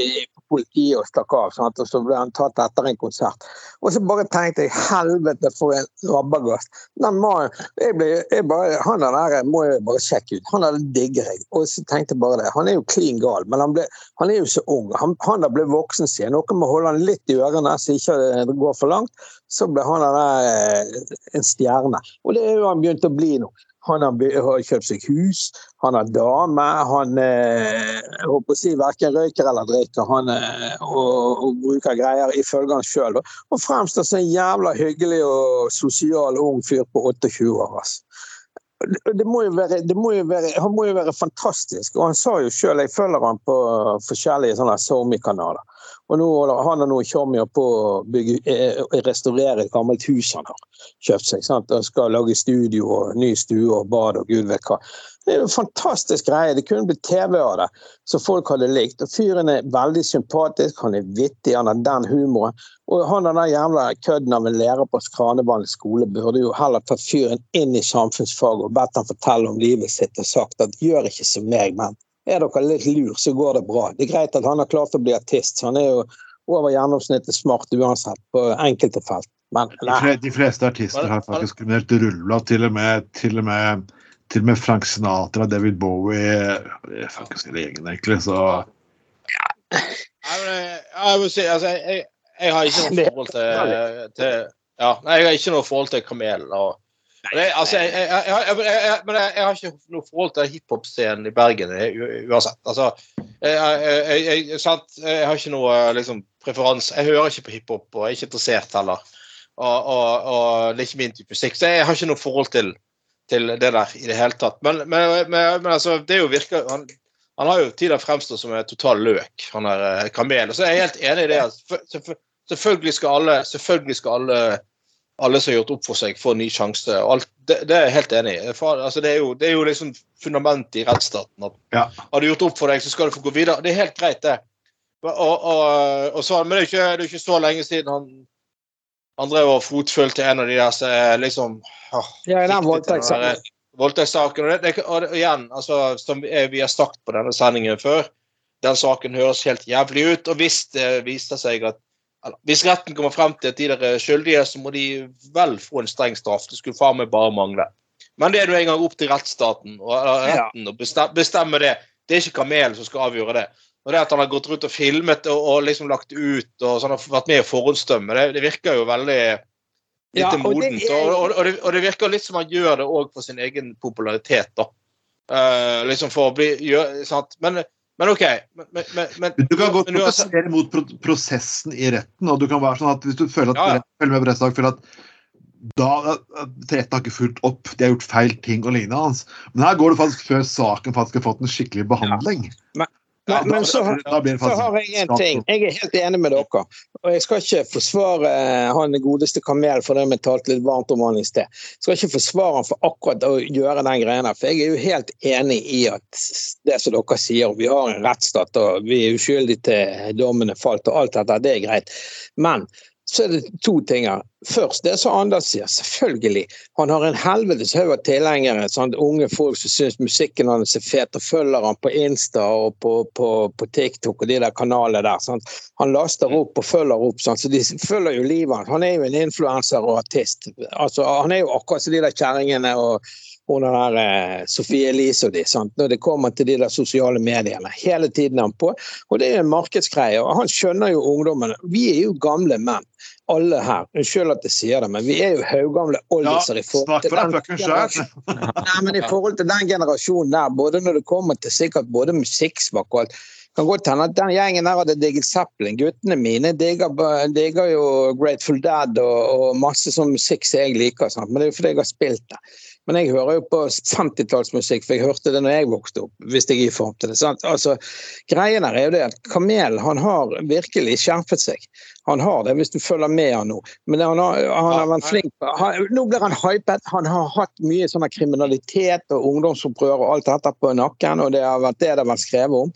Speaker 2: politiet og stakk av, sant? og så ble han tatt etter en konsert. Og så bare tenkte jeg helvete for en rabagast. Den mannen, jeg ble, jeg bare, han er der må jeg bare sjekke ut. Han er digger jeg. Og så tenkte jeg bare det. Han er jo klin gal, men han, ble, han er jo så ung. Han, han der ble voksen siden. Noen må holde han litt i ørene så ikke det går for langt. Så ble han der eh, en stjerne. Og det er jo han begynt å bli nå. Han har, kjøpt seg hus, han har dame, han eh, jeg håper å si verken røyker eller drikker han, eh, og, og bruker greier ifølge han sjøl. Og fremstår som en jævla hyggelig og sosial ung fyr på 28 år. Altså. Det, må være, det må jo være, han må jo være fantastisk. Og han sa jo sjøl, jeg følger han på forskjellige sånne SoMe-kanaler. Og nå han har noen tjommier på å bygge, eh, restaurere et gammelt hus han har kjøpt seg. sant? Og skal lage studio og ny stue og bad og gud vet hva. Det er en fantastisk greie. Det kunne blitt TV av det, så folk hadde likt. Og Fyren er veldig sympatisk, han er vittig, han har den humoren. Og han og den jævla kødden av en lærer på Skranevann skole burde jo heller tatt fyren inn i samfunnsfag og bedt han fortelle om livet sitt og sagt at gjør ikke som meg, men er dere litt lur, så går det bra. Det er greit at han har klart å bli artist, så han er jo over gjennomsnittet smart uansett på enkelte felt. Men
Speaker 1: De, fleste artister har faktisk kriminelt rulla, Til og med, til og med til og med Frank Sinatra, David Bowie Det er faktisk hele gjengen, egentlig. Så
Speaker 3: jeg, må si, altså, jeg, jeg, har ikke noe forhold til, til ja, nei, jeg har ikke noe forhold til Kamel. Og, og altså, jeg, jeg, jeg, jeg, jeg, jeg, men jeg, har ikke noe forhold til hiphop-scenen i Bergen eh, uansett. Altså, jeg, har ikke noe liksom, preferanse. Jeg hører ikke på hiphop, og jeg er ikke interessert heller. Og, og, og det er ikke min type musikk, så jeg har ikke noe forhold til, til det der i det hele tatt. Men, men, men, men altså, det er jo virker han, han har jo tidligere fremstått som en total løk, han er kamelen. Kamel. jeg så er helt enig i det. selvfø- Selvfølgelig skal alle, selvfølgelig skal alle, alle som har gjort opp for seg, får en ny sjanse. og Alt, det, det er jeg helt enig i. For, altså, det, er jo, det er jo liksom fundamentet i rettsstaten. at
Speaker 1: Ja.
Speaker 3: Har du gjort opp for deg, så skal du få gå videre. Det er helt greit, det. Og, og, og så, men det er, ikke, det er ikke så lenge siden han han drev og fotfølte en av de der som er liksom åh,
Speaker 2: Ja, i den voldtektssaken.
Speaker 3: voldtektssaken. Og, det, det, og igjen, altså, som vi har sagt på denne sendingen før, den saken høres helt jævlig ut. Og hvis det viser seg at Hvis retten kommer frem til at de der er skyldige, så må de vel få en streng straff. Det skulle faen meg bare mangle. Men det er nå engang opp til rettsstaten og
Speaker 2: Ja.
Speaker 3: retten å bestemme, det. Det er ikke Kamel som skal avgjøre det. Og det at han har gått rundt og filmet og, og liksom lagt ut og sånn, har vært med i forhåndsdømme, det, det virker jo veldig
Speaker 2: Ja,
Speaker 3: lite
Speaker 2: og
Speaker 3: modent. Og, og, og, det, og det virker litt som han gjør det òg for sin egen popularitet, da. Uh, liksom for å bli gjør, sant? Men, men OK. Men, men, men,
Speaker 1: Du kan godt protestere mot pro prosessen i retten. og du kan være sånn at Hvis du føler at,
Speaker 3: Ja, ja.
Speaker 1: følger med på rettssak, føler at da retten har ikke fulgt opp, de har gjort feil ting og lignende hans. Men her går det faktisk før saken faktisk har fått en skikkelig behandling.
Speaker 2: Men,
Speaker 1: Ja,
Speaker 2: men så, så har jeg en ting. Jeg er helt enig med dere. Og jeg skal ikke forsvare eh, han godeste Kamel for det vi talte litt varmt om han i sted. Jeg skal ikke forsvare han for akkurat å gjøre den greia der. For jeg er jo helt enig i at det som dere sier, vi har en rettsstat og vi er uskyldige til dommen er falt og alt dette, det er greit. Men så er det to ting her. Først, det som Anders sier, selvfølgelig. Han har en helvetes haug av tilhengere. Sånn, unge folk som syns musikken hans er fet, og følger han på Insta og på, på, på TikTok og de der kanalene der. Sant? Han laster opp og følger opp, sant? så de følger jo livet hans. Han er jo en influenser og artist. Altså, han er jo akkurat som de der kjerringene og hun der eh, Sofie Elise og de, sant? når det kommer til de der sosiale mediene. Hele tiden er han på. Og det er en markedsgreie. og Han skjønner jo ungdommene. Vi er jo gamle menn, alle her. Unnskyld at jeg sier det, men vi er jo haugamle
Speaker 1: Ja,
Speaker 2: oldiser i forhold men i forhold til den generasjonen der, både når det kommer til sikkert både musikksmak og alt kan godt hende at den gjengen der hadde digget Zeppelin. Guttene mine digger, digger jo Grateful Dead og, og masse sånn musikk som jeg liker, sant? men det er jo fordi jeg har spilt det. Men jeg hører jo på 50-tallsmusikk, for jeg hørte det når jeg vokste opp. hvis jeg gir form til det. Sant? Altså, greien her er jo det at Kamel han har virkelig skjerpet seg. Han har det, hvis du følger med han nå. Men han har, han har vært flink. Han, nå blir han hypet. Han har hatt mye sånn kriminalitet og ungdomsopprør og alt dette på nakken, og det har vært det det har vært skrevet om.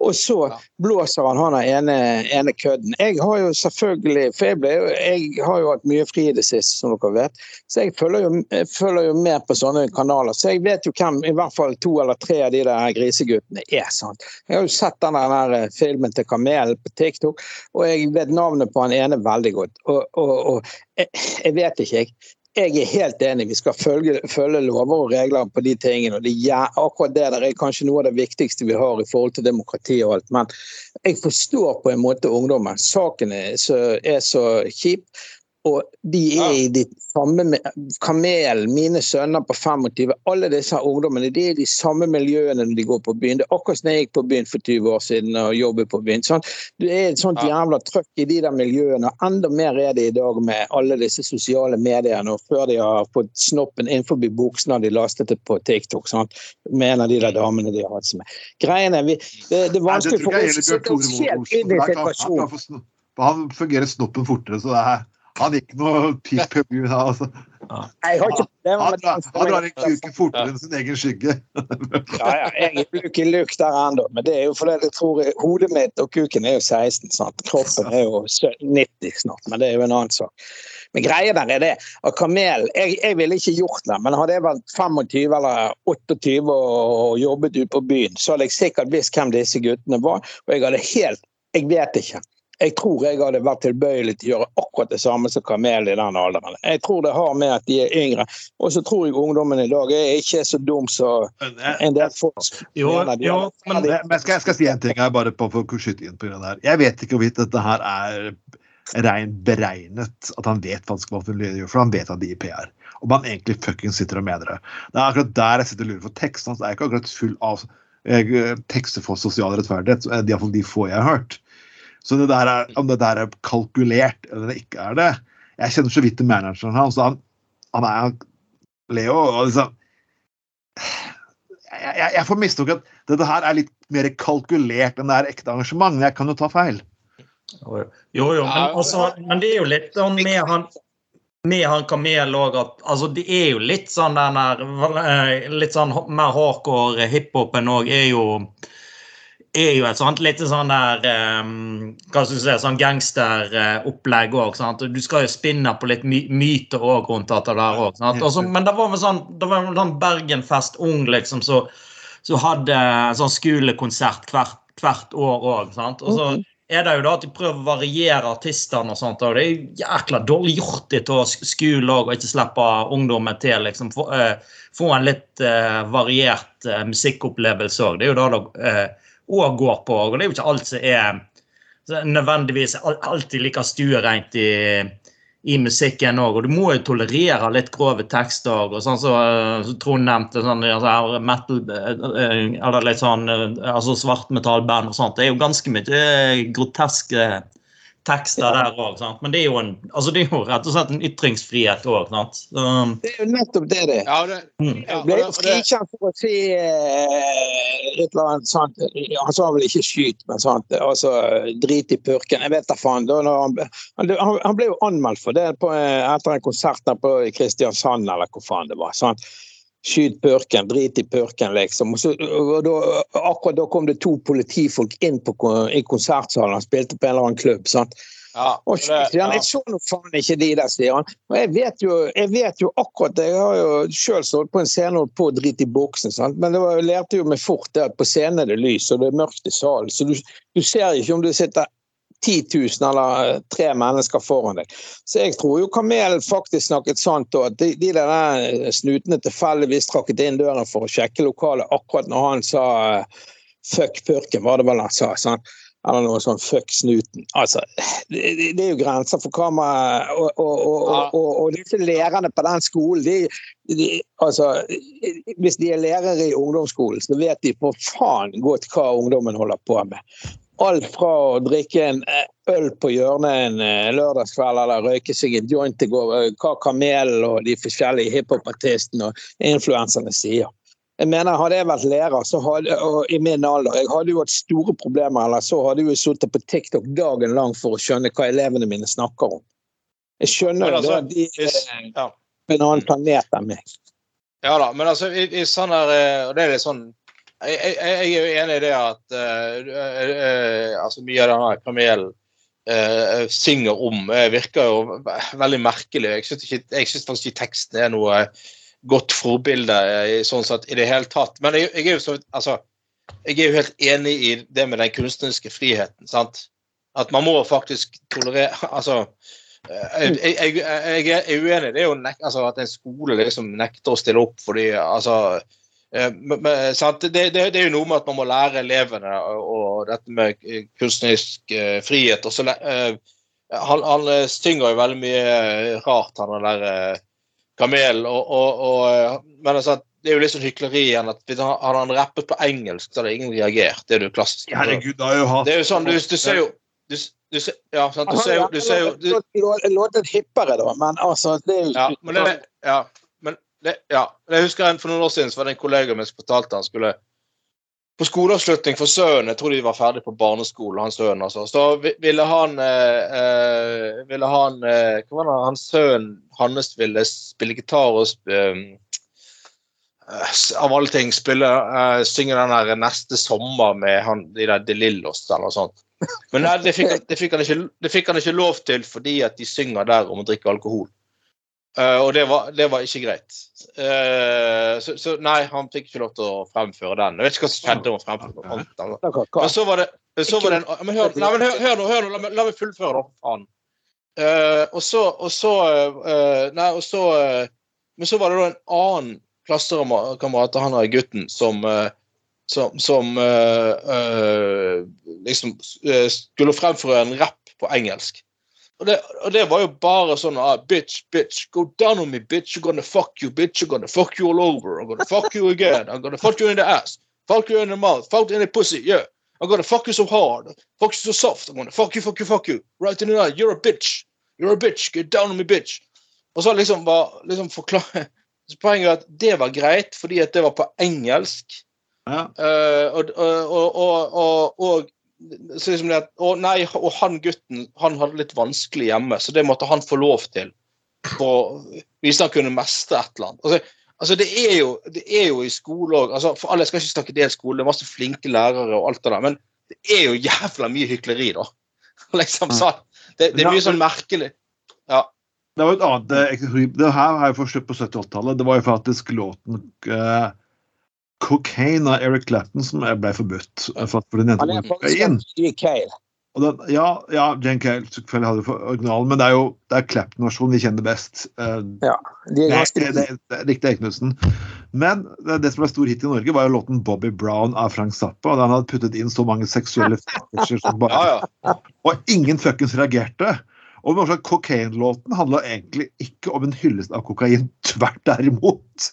Speaker 2: Og så blåser han han ene, ene kødden. Jeg har jo selvfølgelig For jeg, ble, jeg har jo hatt mye fri i det siste, som dere vet. Så jeg følger, jo, jeg følger jo med på sånne kanaler. Så jeg vet jo hvem i hvert fall to eller tre av de der griseguttene er. sant? Jeg har jo sett den der filmen til Kamel på TikTok, og jeg vet navnet på han ene veldig godt. Og, og, og jeg, jeg vet ikke, jeg. Jeg er helt enig, vi skal følge, følge lover og regler på de tingene. og det, ja, Akkurat det der er kanskje noe av det viktigste vi har i forhold til demokrati og alt. Men jeg forstår på en måte ungdommen. Saken er så, er så kjip. Og de er i de samme med- Kamel, mine sønner på 25, alle disse ungdommene de er i de samme miljøene når de går på byen. Det er akkurat som jeg gikk på byen for 20 år siden og jobbet på byen. Sånn. Det er et sånt jævla trøkk i de der miljøene. og Enda mer er det i dag med alle disse sosiale mediene. Og før de har fått snoppen innenfor buksene og de lastet det på TikTok. Sant? Med en av de der damene de har hatt med. Greiene, vi, det, det er
Speaker 1: Nei,
Speaker 2: vanskelig
Speaker 1: det
Speaker 2: for oss å sitte oss helt inn i situasjonen.
Speaker 1: Han fungerer snoppen fortere, så det er han gikk noe pip på da, Altså.
Speaker 2: Jeg har ikke problemer
Speaker 1: Han,
Speaker 2: med
Speaker 1: drar- han drar en kuken
Speaker 2: det.
Speaker 1: fortere enn sin egen skygge.
Speaker 2: Ja, ja, jeg bruker luk der ennå, men det er jo fordi jeg tror hodet mitt og kuken er jo 16. Sant? Kroppen er jo 90 snart, men det er jo en annen sak. Men greia der er det at Kamel Jeg, jeg ville ikke gjort det, men hadde jeg vært 25 eller 28 og jobbet ute på byen, så hadde jeg sikkert visst hvem disse guttene var, og jeg hadde helt Jeg vet ikke. Jeg tror jeg hadde vært tilbøyelig til å gjøre akkurat det samme som Kamel i den alderen. Jeg tror det har med at de er yngre, og så tror jeg ungdommen i dag er ikke så dum som en del folk
Speaker 4: Jo, jo, men
Speaker 1: Men skal, jeg skal si en ting her, bare på, for å skyte inn på grunn av det her. Jeg vet ikke hvorvidt dette her er rein beregnet, at han vet faktisk hva han gjør, for han vet at de gir PR. Om han egentlig fucking sitter og mener det. Det er akkurat der jeg sitter og lurer, for teksten hans er ikke akkurat full av eh, tekster for sosial rettferdighet. eh, Iallfall de få jeg har hørt. Så det der er, om det der er kalkulert eller det ikke er det Jeg kjenner så vidt til manageren hans. Han, han er Leo og liksom jeg, jeg, jeg får mistanke at dette her er litt mer kalkulert enn det er ekte engasjement. Jeg kan jo ta feil.
Speaker 4: Jo, jo, men, altså, men det er jo litt sånn med han med han Kamel òg at altså, Det er jo litt sånn den der eh, Litt sånn mer hardcore hiphopen òg er jo er jo et sånt litt sånn der um, Hva skal du si Sånn gangsteropplegg òg. Du skal jo spinne på litt my myter òg rundt dette der òg. Men det var vel sånn det var vel sånn Bergenfest Ung liksom så, så hadde sånn skolekonsert hvert, hvert år òg. Og så er det jo da at de prøver å variere artistene og sånt. Og det er jo jækla dårlig gjort til skole òg, og ikke slippe ungdommen til. liksom Få, uh, få en litt uh, variert uh, musikkopplevelse òg. Det er jo da det òg går på. Og det er jo ikke alt som er nødvendigvis alltid like stuereint i, i musikken òg. Og du må jo tolerere litt grove tekster. og sånn så, eh, så Trond nevnte sånn, metal, eh, eller litt sånn eh, altså svartmetallband og sånt. Det er jo ganske mye eh, groteske tekster der òg. Men det er, jo en, altså, det er jo rett og slett en ytringsfrihet òg. Um,
Speaker 2: Det er jo nettopp det det er.
Speaker 3: Ja, det,
Speaker 4: mm.
Speaker 3: ja,
Speaker 2: ble frikjent for å si eh, et eller annet sånt. Han sa vel ikke skyt, men sånt. Altså drit i purken. Jeg vet da faen. Da, når han, han, han ble jo anmeldt for det på, eh, etter en konsert der på Kristiansand, eller hvor faen det var. sant? Skyt purken, drit i purken, liksom. Og så, og da, akkurat da kom det to politifolk inn på, i konsertsalen. Han spilte på en eller annen klubb. sant?
Speaker 3: ja,
Speaker 2: Og
Speaker 3: og det, ja.
Speaker 2: jeg så nå faen ikke de der, sier han. Og jeg vet jo, jeg vet jo akkurat. Jeg har jo sjøl stått på en scene og holdt på å drite i buksen, sant? men det var, jeg lærte jo meg fort det at på scenen er det lys, og det er mørkt i salen. Så du, du ser ikke om det sitter 10 000 eller tre mennesker foran deg. Så jeg tror jo Kamel faktisk snakket sant, og at de, de der snutene tilfeldigvis trakket inn døren for å sjekke lokalet akkurat når han sa eh, fuck purken, var det vel han sa. sant? Eller noe sånn fuck snuten. Altså, det, det, er jo grenser for hva man og, og, og, og disse lærerne på den skolen, de, de, altså, Hvis de er lærere i ungdomsskolen, så vet de på faen godt hva ungdommen holder på med. Alt fra å drikke en eh, øl på hjørnet en eh, lørdagskveld eller røyke seg en joint i går, eh, hva Kamel og de forskjellige hiphopartistene og influenserne sier. Jeg mener, Hadde jeg vært lærer så hadde, i min alder, jeg hadde jo hatt store problemer, eller så hadde jeg jo sittet på TikTok dagen lang for å skjønne hva elevene mine snakker om. Jeg skjønner jo
Speaker 3: altså,
Speaker 2: at de er
Speaker 3: ja.
Speaker 2: på en annen planet enn meg.
Speaker 3: Ja da, men altså, i, i sånn her, og det er litt sånn Jeg, jeg, jeg er jo enig i det at uh, altså mye av denne kamelen uh, synger om, virker jo ve- veldig merkelig. Jeg syns faktisk ikke teksten er noe godt forbilde i sånn sett i det hele tatt. Men jeg, er jo så altså, jeg er jo helt enig i det med den kunstneriske friheten. sant? At man må faktisk tolerere Altså jeg, jeg, jeg, er uenig. Det er jo nek altså, at en skole liksom nekter å stille opp fordi altså men- men. Det, det, det er jo noe med at man må lære elevene og, dette med eh, kunstnerisk eh, frihet. og så eh, han, han eh, synger jo veldig mye eh, rart, han har der eh, Kamelen. Og, og, og, eh, men altså, det er jo litt sånn hykleri igjen at hvis han- hadde han rappet på engelsk, så hadde ingen reagert. Det er jo klassisk.
Speaker 1: Herregud, det har jo hatt
Speaker 3: Det er jo sånn, du, du ser jo du, du ser, Ja, sant. Du ser jo, du ser jo du,
Speaker 2: Han låter hippere, da, men altså det er jo
Speaker 3: Ja, men det, ja, ja. Jeg husker en For noen år siden så var det en kollega min som fortalte han skulle på skoleavslutning for sønnen Jeg tror de var ferdig på barneskole, hans sønn. Altså. Så ville han eh, eh, ville han, eh, Hva var det hans sønn Hannes ville spille gitar og eh, eh, Av alle ting spille eh, synge den der 'Neste sommer' med han, de der De Lillos eller noe sånt. Men nei, det fikk, det, fikk ikke, det fikk han ikke lov til fordi at de synger der om å drikke alkohol. Eh, og det var, det var ikke greit. Uh, så, så nei, han fikk ikke lov til å fremføre den. Jeg vet ikke hva som skjedde. om fremføre den. Men så var det, så var det en men hør, nei, men hør, hør nå, hør nå, la, meg- la meg fullføre, da. Eh, og så, og så Nei, og så Men så var det da en annen klassekamerat av han der gutten som som, som liksom skulle fremføre en rapp på engelsk. Og det, og det var jo bare sånn ah, Bitch, bitch, go down on me, bitch. I'm gonna fuck you, bitch. I'm gonna fuck you all over. I'm gonna fuck you again. I'm gonna fuck you in the ass. Fuck you in the mouth. Fuck you in the pussy. Yeah. I'm gonna fuck you so hard. Fuck you so soft. I'm gonna fuck you, fuck you, fuck you. Right in the eye. You're a bitch. You're a bitch. Get down on me, bitch. Og så liksom var liksom forklare så Poenget er at det var greit fordi at det var på engelsk.
Speaker 1: Ja.
Speaker 3: Uh, og, og, og, og så liksom det at, og, nei, og han gutten han hadde litt vanskelig hjemme, så det måtte han få lov til. For, hvis han kunne mestre et eller annet. Altså, altså det, er jo, det er jo i skole òg altså, For alle jeg skal ikke snakke del skole, det er masse flinke lærere og alt det der, men det er jo jævla mye hykleri, da. liksom sånn. Det, det er mye sånn merkelig. Ja.
Speaker 1: Det var et annet eh, eksempel. Det her har jeg forstått på 70-80-tallet. Det var jo faktisk låten eh, 'Cocaine' av Eric Clapton som ble forbudt. eh, For, den
Speaker 2: Han er faktisk.
Speaker 1: Og den, ja, ja, Jane Cale selvfølgelig hadde for originalen, men det er jo det er Clapton-versjonen vi kjenner best. ja,
Speaker 2: De er ganske
Speaker 1: det, det, det riktig, Knutsen. Men det, det som ble stor hit i Norge, var jo låten 'Bobby Brown' av Frank Zappa. og han hadde puttet inn så mange seksuelle fetisjer som bare
Speaker 3: Ja, ja.
Speaker 1: Og ingen fuckings reagerte. Og Cocaine-låten handla egentlig ikke om en hyllest av kokain. Tvert derimot.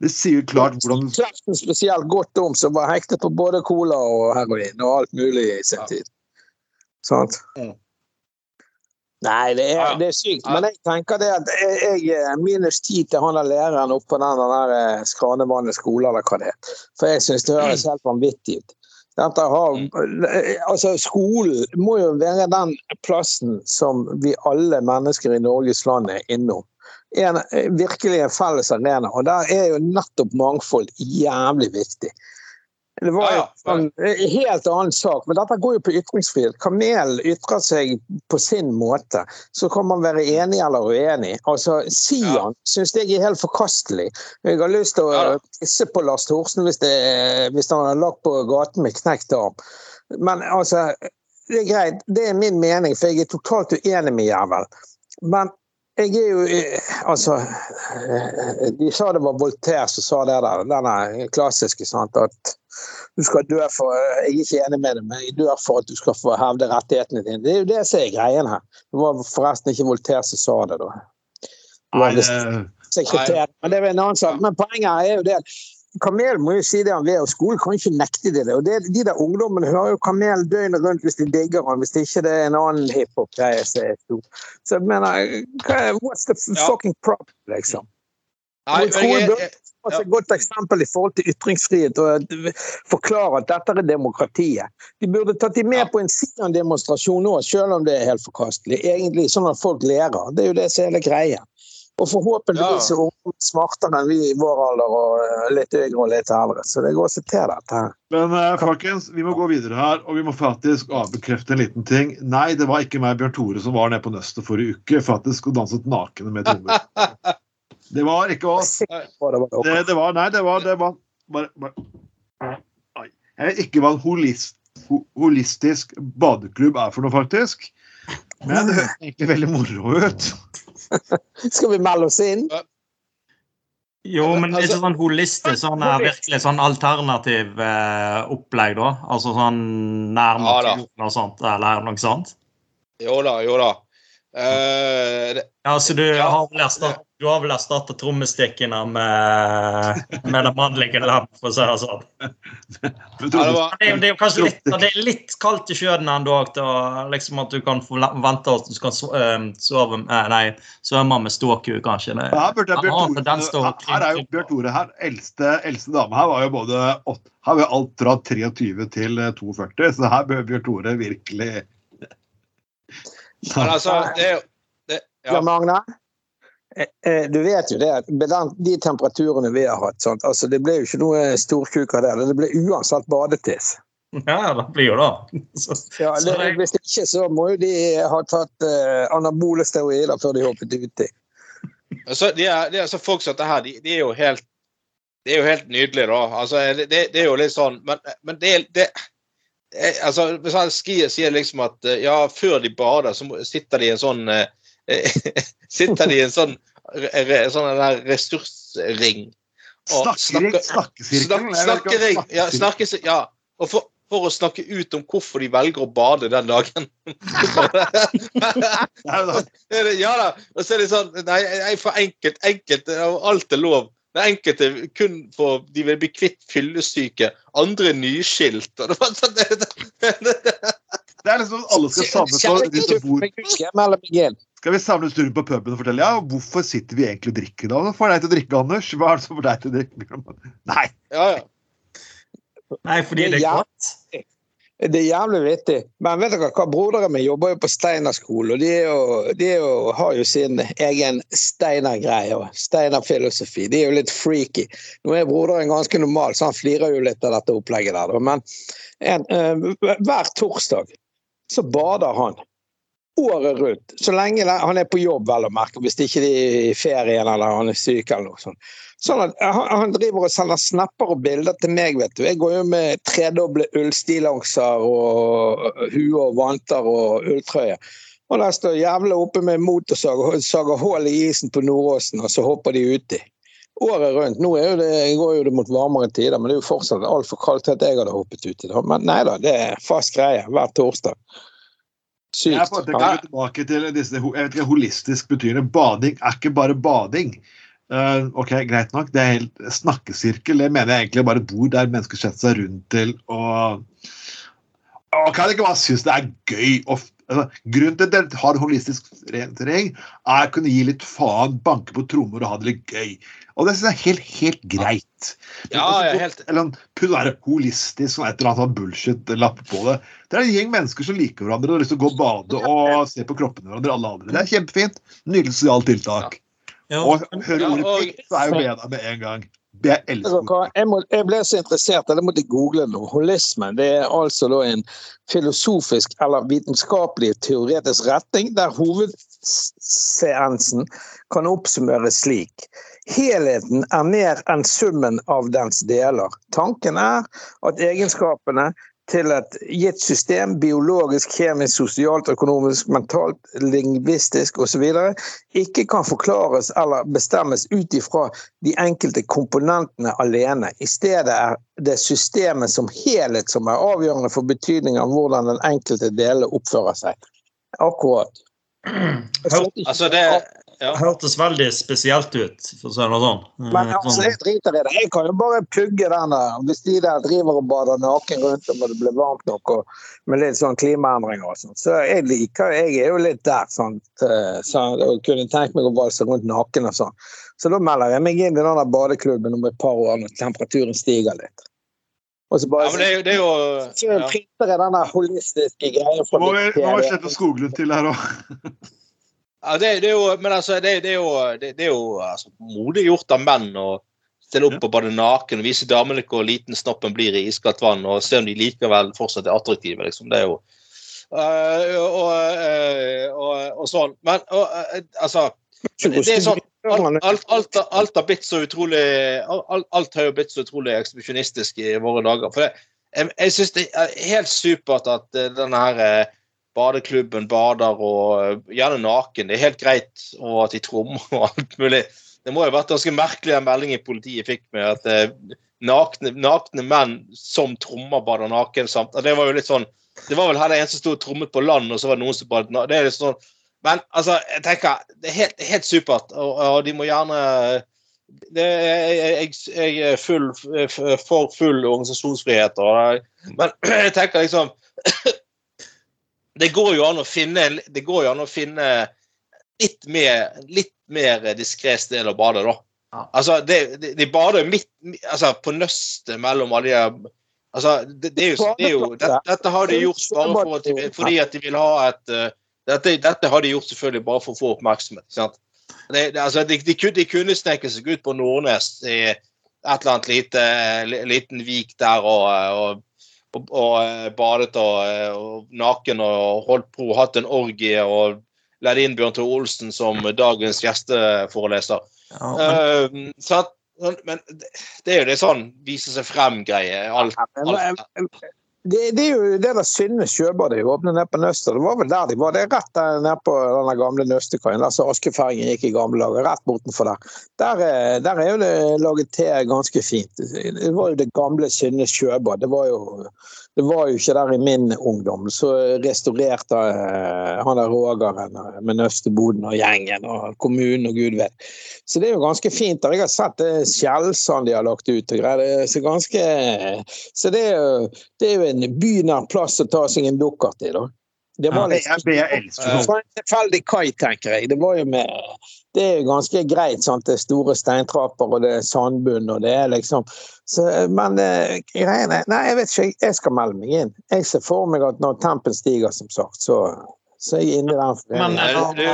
Speaker 1: Det sier jo klart hvordan
Speaker 2: Kreften spesielt godt om, som var hektet på både cola og heroin og alt mulig i sin
Speaker 3: Ja.
Speaker 2: tid. Sant?
Speaker 3: Mm.
Speaker 2: Nei, det er,
Speaker 3: Ja.
Speaker 2: det er sykt.
Speaker 3: Ja.
Speaker 2: Men jeg tenker det at jeg, jeg minus ti til han der læreren oppe på den der eh, Skranevannet skole, eller hva det er. For jeg syns det høres helt vanvittig ut. Dette har, altså Skolen må jo være den plassen som vi alle mennesker i Norges land er innom. En, virkelig en felles arena. Og der er jo nettopp mangfold jævlig viktig. Det var jo
Speaker 3: Ja, ja.
Speaker 2: en helt annen sak, men dette går jo på ytringsfrihet. Kamelen ytrer seg på sin måte. Så kan man være enig eller uenig. Altså, Sian syns jeg er helt forkastelig. Jeg har lyst til å
Speaker 3: Ja.
Speaker 2: pisse på Lars Thorsen hvis, det, hvis han har lagt på gaten med knekt arm. Men altså, det er greit. Det er min mening, for jeg er totalt uenig med jævel. Men jeg er jo eh, Altså eh, De sa det var Voltaire som sa det der. Denne klassiske, sant, at du skal dø for Jeg er ikke enig med det, men jeg dør for at du skal få hevde rettighetene dine. Det er jo det som er greien her. Det var forresten ikke Voltaire som sa det, da. Det
Speaker 1: Nei,
Speaker 2: var
Speaker 1: det,
Speaker 2: sekretær. Men det er en annen sak. Men poenget er jo det Kamel må jo si det han vil, og skolen kan ikke nekte det. Og det, De der ungdommene hører jo Kamel døgnet rundt hvis de digger han, hvis det ikke det er en annen hiphop-greie er. Så jeg mener, er- what's the fucking problem, liksom?
Speaker 3: Nei,
Speaker 2: Jeg
Speaker 3: men
Speaker 2: det- Altså, et godt eksempel i forhold til ytringsfrihet og forklare at dette er demokratiet. De burde tatt de med på en Sian-demonstrasjon nå, selv om det er helt forkastelig. Egentlig sånn at folk lærer. Det er jo det som er hele greia. Og forhåpentligvis
Speaker 3: Ja.
Speaker 2: er smartere enn vi i vår alder og eh, litt yngre og litt eldre. Så det går seg til, dette her.
Speaker 1: men eh, folkens, vi må gå videre her, og vi må faktisk avbekrefte en liten ting. Nei, det var ikke meg, Bjørn Tore, som var nede på Nøstet forrige uke faktisk og danset nakne med trommer. Det var ikke oss.
Speaker 2: Det var.
Speaker 1: Det, det var Nei, det var, det var bare, bare Jeg vet ikke hva en holist, ho, holistisk badeklubb er for noe, faktisk. Men det høres egentlig veldig moro ut.
Speaker 2: Skal vi melde oss inn?
Speaker 4: Jo, men det er
Speaker 3: Altså-
Speaker 4: ikke sånn holistisk, sånn er virkelig sånn alternativ eh, opplegg, da? Altså sånn nær
Speaker 3: Ja da.
Speaker 4: naturen og sånt, eller noe sånt?
Speaker 3: jo da, jo da. Uh, det,
Speaker 4: Ja, så du
Speaker 3: Ja.
Speaker 4: har vel erstattet, du har vel erstatta trommestikkene med, med det mannlige lam, for å si det sånn.
Speaker 3: Det
Speaker 4: Det er, jo- kanskje litt, det er litt kaldt i sjøen ennå, til liksom at du kan få vente at du skal eh, sove eh, Nei, svømme med ståku, kanskje. Det,
Speaker 1: Her, burde Bjørn Tore, her, her er jo Bjørn Tore her. Eldste, eldste dame her var jo både Her var jo alt fra 23 til eh, 42, så her bør Bjørn Tore virkelig
Speaker 3: men altså, det det,
Speaker 2: Ja,
Speaker 3: ja.
Speaker 2: Magne? Eh, eh, Du vet jo det at med den, de temperaturene vi har hatt, sånt, Altså, det ble jo ikke noe storkuk av det. Det ble uansett badetiss.
Speaker 4: ja, det blir jo det. Så,
Speaker 2: Ja, det,
Speaker 4: det-
Speaker 2: hvis ikke så må jo de ha tatt uh, anabole steroider før de hoppet uti.
Speaker 3: Altså, de er, de er, altså, folk som dette her, de, de er jo helt Det er jo helt nydelig, da. Altså, det, det er jo litt sånn Men, men det, det eh, altså, Hvis han skier sier liksom at eh, ja, før de bader, så sitter de i en sånn eh, Sitter de i en sånn, sånn der ressursring. Og
Speaker 1: Snakkering,
Speaker 3: snakker-
Speaker 1: snakkesirkel.
Speaker 3: Snakkering. Ja, snakkes, ja. Og for, for å snakke ut om hvorfor de velger å bade den dagen. Ja da. Og så er det sånn Nei, jeg for enkelt. Enkelt. Alt er lov. Det enkelte kun for De vil bli kvitt fyllesyke. Andre nyskilt. Og det var sånn det, det, det,
Speaker 1: Det er liksom at alle skal samles og rundt et bord.
Speaker 2: Skal
Speaker 1: vi samles rundt på puben og fortelle ja, hvorfor sitter vi egentlig og drikker da? Hva får deg til å drikke, Anders? Hva er det som får deg til å drikke? Nei.
Speaker 3: ja, ja.
Speaker 4: nei, fordi det er godt.
Speaker 2: Det er jævlig vittig. Men vet dere hva, broderen min jobber jo på Steinerskolen, og de, er jo, de er jo, har jo sin egen Steiner-greie og Steiner-filosofi. De er jo litt freaky. Nå er broderen ganske normal, så han flirer jo litt av dette opplegget der. Men en, eh, hver torsdag så bader han. Året rundt. Så lenge han er på jobb, vel å merke. Hvis det ikke er i ferien eller han er syk eller noe sånt. Sånn at han, han driver og sender snapper og bilder til meg, vet du. Jeg går jo med tredoble ullstillongser og hue og vanter og ulltrøye. Og der står jævla oppe med motorsag og sager hull i isen på Nordåsen, og så hopper de uti. Året rundt. Nå jo det, går jo det mot varmere tider, men det er jo fortsatt altfor kaldt til at jeg hadde hoppet uti. Men nei da, det er fast greie hver torsdag.
Speaker 1: Jeg
Speaker 2: Sykt.
Speaker 1: på en måte tilbake til disse, jeg vet ikke, holistisk betydende. Bading er ikke bare bading. Uh, ok, Greit nok, det er helt snakkesirkel. Det mener jeg egentlig bare bor der mennesker setter seg rundt til og og Kan ikke bare synes det er gøy å altså, Grunnen til at dere har holistisk rengjøring, er å kunne gi litt faen, banke på trommer og ha det litt gøy. Og det synes jeg er helt, helt greit. Men
Speaker 3: Ja,
Speaker 1: også
Speaker 3: jeg er helt-
Speaker 1: Eller putt være holistisk og et eller annet sånn bullshit-lapp på det. Det er en gjeng mennesker som liker hverandre og har lyst til å gå og bade og se på kroppene hverandre. alle andre. Det er kjempefint. Nydelig sosialt tiltak.
Speaker 4: Ja.
Speaker 1: Og hører
Speaker 3: Ja,
Speaker 1: ordet
Speaker 3: og-
Speaker 1: pikk, så er jo med deg med en gang. Jeg
Speaker 2: må, ble så interessert, eller jeg måtte google noe, Holismen det er altså da en filosofisk eller vitenskapelig teoretisk retning der hovedseansen kan oppsummeres slik. Helheten er mer enn summen av dens deler. Tanken er at egenskapene til et gitt system, biologisk, kjemisk, sosialt, økonomisk, mentalt, lingvistisk osv., ikke kan forklares eller bestemmes ut ifra de enkelte komponentene alene. I stedet er det systemet som helhet som er avgjørende for betydningen av hvordan den enkelte delen oppfører seg. Akkurat.
Speaker 3: Altså, det ja.
Speaker 4: hørtes veldig spesielt ut, for å si det sånn.
Speaker 2: Men
Speaker 4: Eh,
Speaker 2: altså,
Speaker 4: sånn.
Speaker 2: jeg driter i det. Jeg kan jo bare pugge den der. Hvis de der driver og bader naken rundt om og det blir varmt nok og med litt sånn klimaendringer og sånn. Så jeg liker Jeg er jo litt der, sant. Så jeg kunne tenkt meg å valse rundt naken og sånn. Så da melder jeg meg inn i den der badeklubben om et par år når temperaturen stiger litt. Og så bare
Speaker 3: ja, men det det er jo
Speaker 2: så
Speaker 3: ja.
Speaker 2: printer jeg den der holistiske greia fra
Speaker 1: Nå må vi, slette Skoglund til her òg.
Speaker 3: Ja, det, det er jo, men altså, det, det er jo, det, det er jo altså, modig gjort av menn å stille opp og bade naken og vise damene hvor liten snoppen blir i iskaldt vann, og se om de likevel fortsatt er attraktive. liksom. Det er jo uh, og, uh, og, og sånn. Men øh, altså det, det er sånn alt, alt, alt, har blitt så utrolig alt, har jo blitt så utrolig ekspedisjonistisk i våre dager. For jeg, jeg syns det er helt supert at eh, denne her eh, badeklubben bader og eh, gjerne naken. Det er helt greit, og at de trommer og alt mulig. Det må jo ha vært ganske merkelig den meldingen politiet fikk med at eh, nakne, nakne menn som trommer, bader naken. Samt. Det var jo litt sånn det var vel her det en som sto og trommet på land, og så var det noen som badet naken. Det er litt sånn Men altså, jeg tenker det er helt, helt supert, og, og de må gjerne det, jeg, jeg, er full, for full organisasjonsfrihet, og, men jeg tenker liksom Det går jo an å finne, det går jo an å finne litt mer, litt mer diskré sted å bade, da.
Speaker 4: Ja.
Speaker 3: Altså, de, de, de bader midt altså, på nøstet mellom alle de Altså, det, det er jo, det er jo dette, dette har de gjort bare for at de, fordi at de vil ha et uh, dette, dette har de gjort selvfølgelig bare for å få oppmerksomhet. ikke sant? Det, det, altså, de, de, de kunne sneke seg ut på Nordnes i et eller annet lite, liten vik der og, og, og, og eh, badet eh, og naken og holdt på, hatt en orgie og leid inn Bjørn Tore Olsen som dagens gjesteforeleser.
Speaker 4: Ja, men,
Speaker 3: Uh, så men det det er jo det sånn vise seg frem-greie. Alt, alt.
Speaker 2: Det, det er jo det der Synne sjøbad de åpnet nede på Nøster. Det var vel der de var. Det er rett nede på den gamle Nøstekaien. Altså Askefergen gikk i gamle dager. Rett bortenfor der. Der, er- der er jo det laget te ganske fint. Det var jo det gamle Synne sjøbad. Det var jo det var jo ikke der i min ungdom. Så restaurerte eh, han der Rogeren eh, med Nøsteboden og gjengen og kommunen og gud vet. Så det er jo ganske fint. der. Jeg har sett det skjellsand de har lagt ut og greier. Er så ganske Så det er jo det er jo en bynær plass å ta seg en dukkert i, da. Det var
Speaker 1: litt, det jeg elsker.
Speaker 2: det en tilfeldig kai, tenker jeg. Det var jo med Det er ganske greit, sant. Det er store steintrapper, og det er sandbunn, og det er liksom så, Men eh, greiene Nei, jeg vet ikke. jeg- skal melde meg inn. Jeg ser for meg at når tempen stiger, som sagt, så, så er jeg inne i den
Speaker 4: men er, det,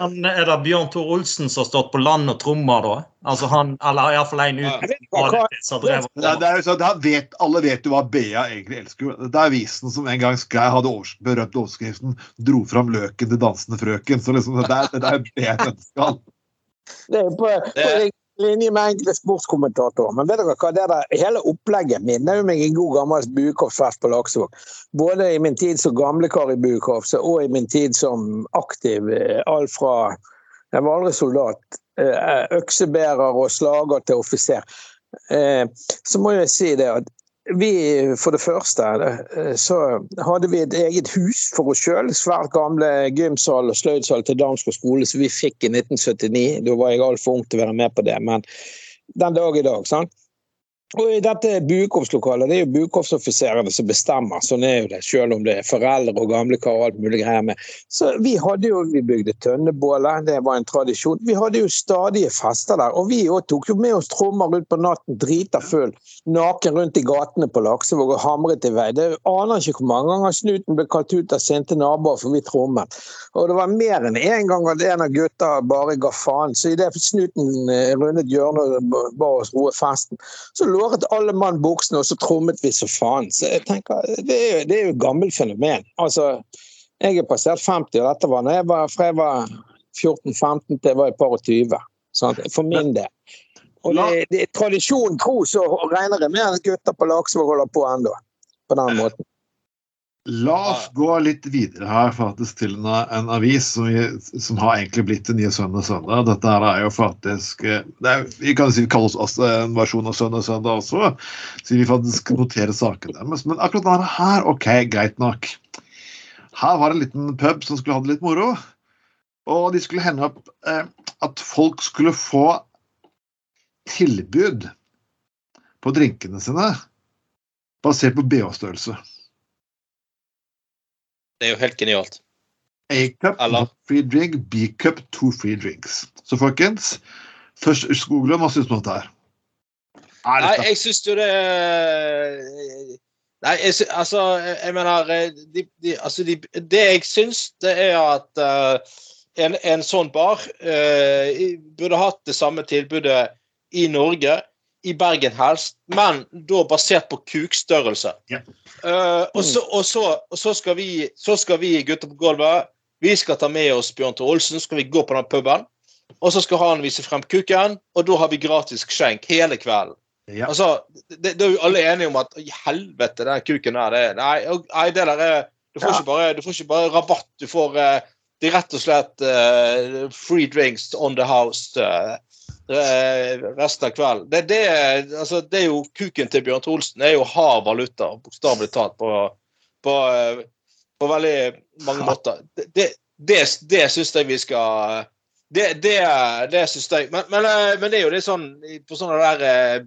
Speaker 4: men er det Bjørn Tor Olsen som har stått på land og trommer, da? Altså han, Eller iallfall en uten
Speaker 1: Det er, er jo sånn, vet, alle vet jo hva Bea egentlig elsker. Det er avisen som en gang skrev, hadde overs, berømt overskriften 'Dro fram løken til dansende frøken'. Så liksom, det er det er Bea ønsker.
Speaker 2: Det er på, på linje med enkelte sportskommentatorer. Men vet dere hva, det der, hele opplegget minner meg en god gammel buekorpsfest på Laksevåg. Både i min tid som gamlekar i buekorpset og i min tid som aktiv. eh, Alt fra Jeg var aldri soldat. eh, Øksebærer og slager til offiser. Eh, Så må jeg si det at vi, for det første, eh, så hadde vi et eget hus for oss sjøl. Svært gamle gymsal og sløydsal til Damsgård skole som vi fikk i 1979. Da var jeg altfor ung til å være med på det, men den dag i dag. sant? Og i dette buekorpslokalet, det er jo buekorpsoffiserene som bestemmer, sånn er jo det, selv om det er foreldre og gamle karer og alt mulig greier med. Så vi hadde jo, vi bygde tønnebåler, det var en tradisjon. Vi hadde jo stadige fester der, og vi òg tok jo med oss trommer ut på natten, drita full, naken rundt i gatene på Laksevåg og hamret i vei. Det aner ikke hvor mange ganger snuten ble kalt ut av sinte naboer for vi trommet. Og det var mer enn én gang at en av gutta bare ga faen. Så idet snuten eh, rundet hjørnet og ba oss roe festen, så låret alle mann buksene, og så trommet vi så faen. Så jeg tenker, Det er jo, det er jo et gammelt fenomen. Altså, jeg er passert 50, og dette var når jeg var, fra jeg var 14-15 til jeg var et par og 20. Sant? For min del. Og det, det er tradisjon tro, så regner jeg med at gutter på Laksevåg holder på ennå. På den måten.
Speaker 1: La oss gå litt videre her faktisk til en, en avis som, som har egentlig blitt det nye Søndag Søndag. Dette her er jo faktisk eh, er, Vi kan si vi kaller oss en versjon av Søndag Søndag også, siden vi faktisk noterer sakene deres. Men akkurat denne her, OK, greit nok. Her var det en liten pub som skulle ha det litt moro. Og de skulle hende opp eh, at folk skulle få tilbud på drinkene sine basert på BH-størrelse.
Speaker 3: Det er jo helt genialt.
Speaker 1: A-cup, free drink, B-cup, two free drinks. Så folkens, først Skoglund, hva syns du om dette her? Er
Speaker 3: Nei, jeg syns jo det Nei, jeg, sy- altså, jeg jeg mener de, de, altså de, Det jeg syns, det er at uh, en, en sånn bar uh, burde hatt det samme tilbudet i Norge, i Bergen helst, men da basert på kukstørrelse.
Speaker 1: Ja.
Speaker 3: Eh, og, så, og, så, og så skal vi så skal vi gutter på gulvet vi skal ta med oss Bjørn Tore Olsen, så skal vi gå på den puben. Og så skal han vise frem kuken, og da har vi gratis skjenk hele kvelden.
Speaker 1: Ja.
Speaker 3: Altså, det, det er jo alle enige om at i helvete, den kuken der, det, nei, nei, det der er Du får,
Speaker 2: Ja.
Speaker 3: ikke, bare, du får ikke bare rabatt, du får uh, det er rett og slett uh, free drinks on the house eh, eh, resten av kvelden. Det, det, altså, det er jo kuken til Bjørn Trolsen. Det er jo hard valuta, bokstavelig talt, på, på, eh, på veldig mange måter. Det, det, det, det syns jeg vi skal Det, det, det syns jeg men, men, eh, men, det er jo litt sånn På sånne der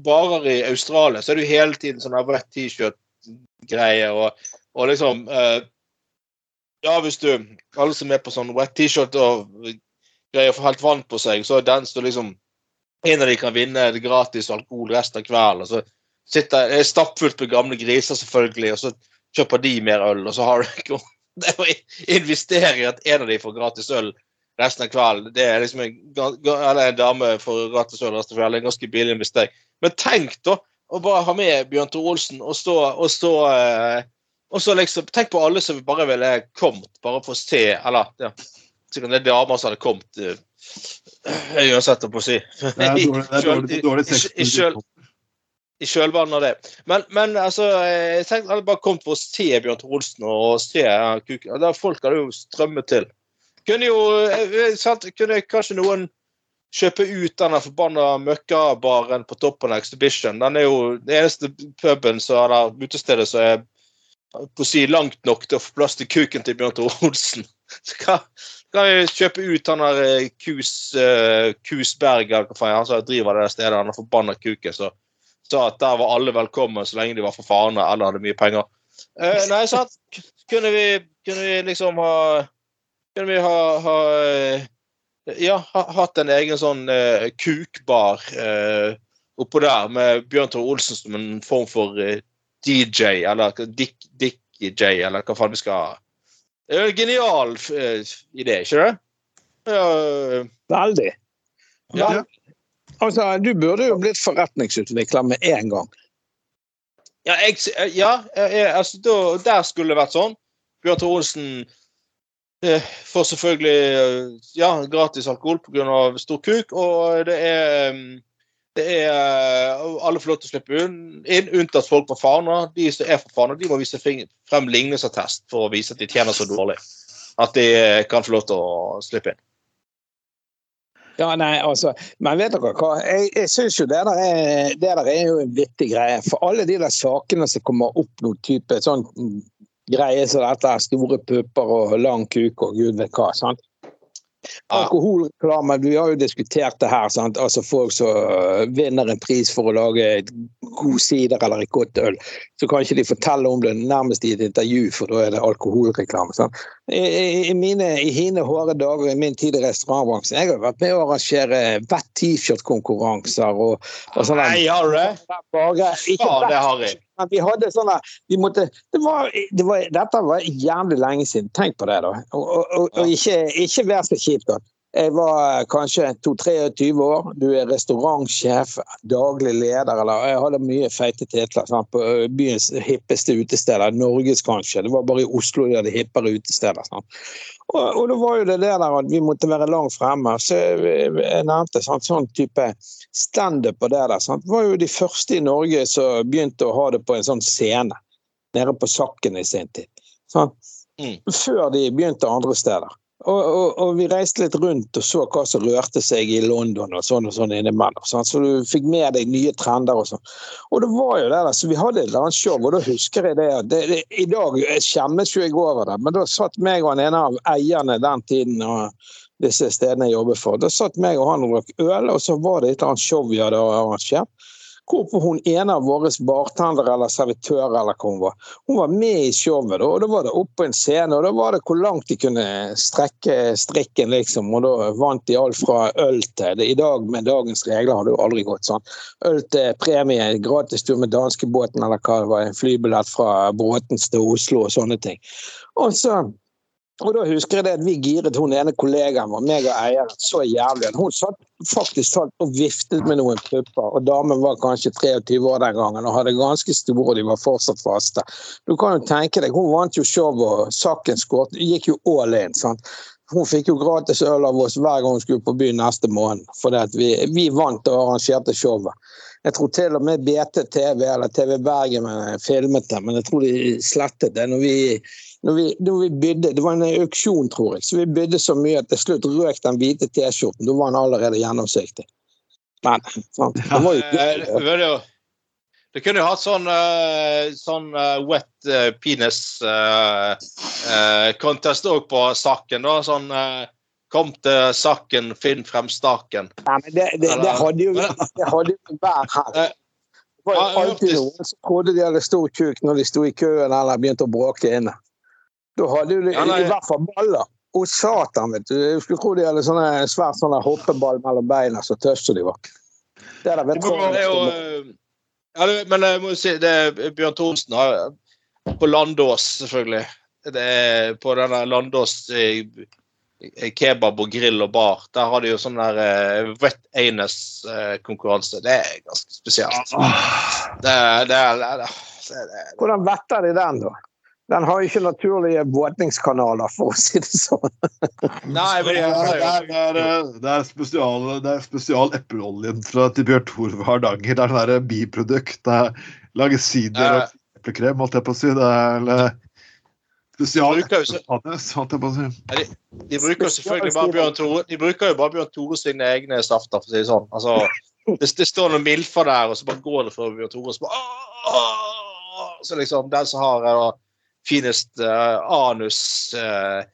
Speaker 3: barer i Australia så er det jo hele tiden sånn rett T-shirt-greie og, og, liksom Ja, hvis du Alle som er på sånn wet T-shirt og greier å få helt vann på seg, så er den som liksom En av de kan vinne gratis alkohol resten av kvelden. så sitter, Det er stappfullt med gamle griser, selvfølgelig, og så kjøper de mer øl, og så har du Det å investere i at en av de får gratis øl resten av kvelden, det er liksom en, eller en dame får gratis øl resten av kvelden, en ganske billig investering. Men tenk da å bare ha med Bjørn Tore Olsen og stå, og stå eh, og så liksom, Tenk på alle som bare ville kommet bare for å se Eller ja, sikkert det er damer som hadde kommet uh, Uansett, å si.
Speaker 1: Det er dårlig, det er dårlig, dårlig
Speaker 3: i kjølvannet av det. Men, men altså, jeg tenkte jeg hadde bare kommet for å se Bjørn Tore Olsen og se kuken. Da folk hadde jo strømmet til. Kunne jo eh, sant, Kunne kanskje noen kjøpe ut denne forbanna møkkabaren på toppen av Exhibition. Den er jo den eneste puben som er der, utestedet som er på å si langt nok til å få plass til kuken til Bjørn Tore Olsen. Så kan, kan jeg kjøpe ut han der eh, Kus, uh, Kusberg, hva faen han som driver det stedet, han forbanna kuken. så sa at der var alle velkommen så lenge de var for fane eller hadde mye penger. Uh, nei, sant? Kunne vi, kunne vi liksom ha Kunne vi ha, ha ja, ha, hatt en egen sånn uh, kukbar uh, oppå der med Bjørn Tore Olsen som en form for DJ, eller dick-DJ, eller hva faen vi skal ha. Det er en genial idé, ikke det?
Speaker 2: Uh, Veldig. Ja. Altså, Du burde jo blitt forretningsutvikler med en gang.
Speaker 3: Ja, jeg, ja jeg, altså, der skulle det vært sånn. Bjørn Tore Olsen eh, får selvfølgelig eh, ja, gratis alkohol pga. stor kuk, og det er det er eh, Alle får lov til å slippe inn, unntatt folk fra Fana. De som er fra Fana, de må vise frem ligningsattest for å vise at de tjener så dårlig at de eh, kan få lov til å slippe inn.
Speaker 2: Ja, nei, altså, men vet dere hva? Jeg, jeg synes jo det der, er, det der er jo en vittig greie. For alle de der sakene som kommer opp noen type sånn greie som dette, store pupper og lang kuk og gud vet hva. sant? Alkoholreklame, vi har jo diskutert det her. Sant? Altså Folk som øh, vinner en pris for å lage et god sider eller et godt øl. Så kan ikke de fortelle om det nærmest i et intervju, for da er det alkoholreklame. Sant? I, mine, I hine hårde dager i min tid i restaurantbransjen jeg har vært med å arrangere vett T-skjorte-konkurranser og, og sånn.
Speaker 3: Nei, har du det? Ja, det har jeg.
Speaker 2: Vi hadde sånne vi måtte, det var, det var, Dette var jævlig lenge siden. Tenk på det, da. Og, og, og ikke, ikke vær så kjipt. da. Jeg var kanskje 22-23 år. Du er restaurantsjef, daglig leder, eller Jeg hadde mye feite titler sant? på byens hippeste utesteder. Norges, kanskje. Det var bare i Oslo de hadde hippere utesteder. Sant? Og, og da var jo det der at vi måtte være langt fremme. Så jeg nevnte sant? sånn type standup på det der. Sant? Var jo de første i Norge som begynte å ha det på en sånn scene. Nede på Sakken i sin tid. Mm. Før de begynte andre steder. Og, og, og, vi reiste litt rundt og så hva som rørte seg i London og sånn og sånn innimellom. Sånn. Så du fikk med deg nye trender og sånn. Og det var jo det der, så vi hadde et eller annet show, og da husker jeg det det, det, I dag skjemmes jo jeg over det, men da satt meg og en av eierne den tiden og disse stedene jeg jobber for, da satt meg og han og drakk øl, og så var det et eller annet show vi hadde arrangert. Hvorpå hun ene av våre bartendere eller servitører eller hva hun var, hun var med i showet. og Da var det opp på en scene, og da var det hvor langt de kunne strekke strikken, liksom. Og da vant de alt fra øl til det. I dag med dagens regler hadde jo aldri gått sånn. Øl til premie, gratis tur med danskebåten eller hva det var, en flybillett fra Bråtens til Oslo og sånne ting. Og så og da husker jeg det at vi giret hun ene kollegaen vår, meg og eieren, så jævlig. Hun satt faktisk satt og viftet med noen pupper, og damen var kanskje 23 år den gangen og hadde ganske store, og de var fortsatt faste. Du kan jo tenke deg, Hun vant jo showet, og saken skåret, gikk jo all in. sant? Hun fikk jo gratis øl av oss hver gang hun skulle på byen neste måned, fordi vi, vi vant og arrangerte showet. Jeg tror til og med BT-TV eller TV Bergen filmet det, men jeg tror de slettet det. når vi når vi, når vi bydde, Det var en auksjon, tror jeg, så vi bydde så mye at til slutt røk den hvite T-skjorten. Da var den allerede gjennomsiktig. Men sant? det var jo
Speaker 3: ja, Du kunne jo hatt sånn, eh, sånn eh, wet eh, penis eh, eh, contest òg på saken. da, sånn eh, Kom til saken, finn frem staken.
Speaker 2: Nei, men det, det, det hadde jo vært her.
Speaker 3: Eh,
Speaker 2: Det var jo alltid noen som trodde de hadde stor kuk når de sto i køen eller begynte å bråke inne. Da hadde du
Speaker 3: Ja,
Speaker 2: i hvert fall baller. Å, satan, vet du. Jeg skulle tro de hadde sånne svært sånne hoppeball mellom beina, så tøffe de var. Det vet
Speaker 3: Det er jo, eh, ja, men jeg må jo si det er Bjørn Thorsen har På Landås, selvfølgelig. Det er på denne Landås eh, kebab og grill og bar. Der har de jo sånn der uh, wet anus-konkurranse. Det er ganske spesielt. Det, er- det, er- det, er- det, er-
Speaker 2: Hvordan vetter de den, da? Den har jo ikke naturlige våtningskanaler, for å si det sånn.
Speaker 3: Nei, men
Speaker 1: Det
Speaker 3: det
Speaker 1: er, spesial, det er spesial epleoljen fra til Bjørn Thor ved Hardanger. Det er sånn der biprodukt. Det er lage sider og eplekrem, holdt jeg på å si. Det er eller, spesial
Speaker 3: De bruker
Speaker 1: eplepannes, holdt jeg på å si.
Speaker 3: De bruker jo selvfølgelig bare Bjørn Tore De bruker jo bare Bjørn Tore sine egne safter, for å si det sånn. Altså, det, det står noen milfer der, og så bare går det for Bjørn Tore, så bare Så liksom den som har finest eh, anus eh,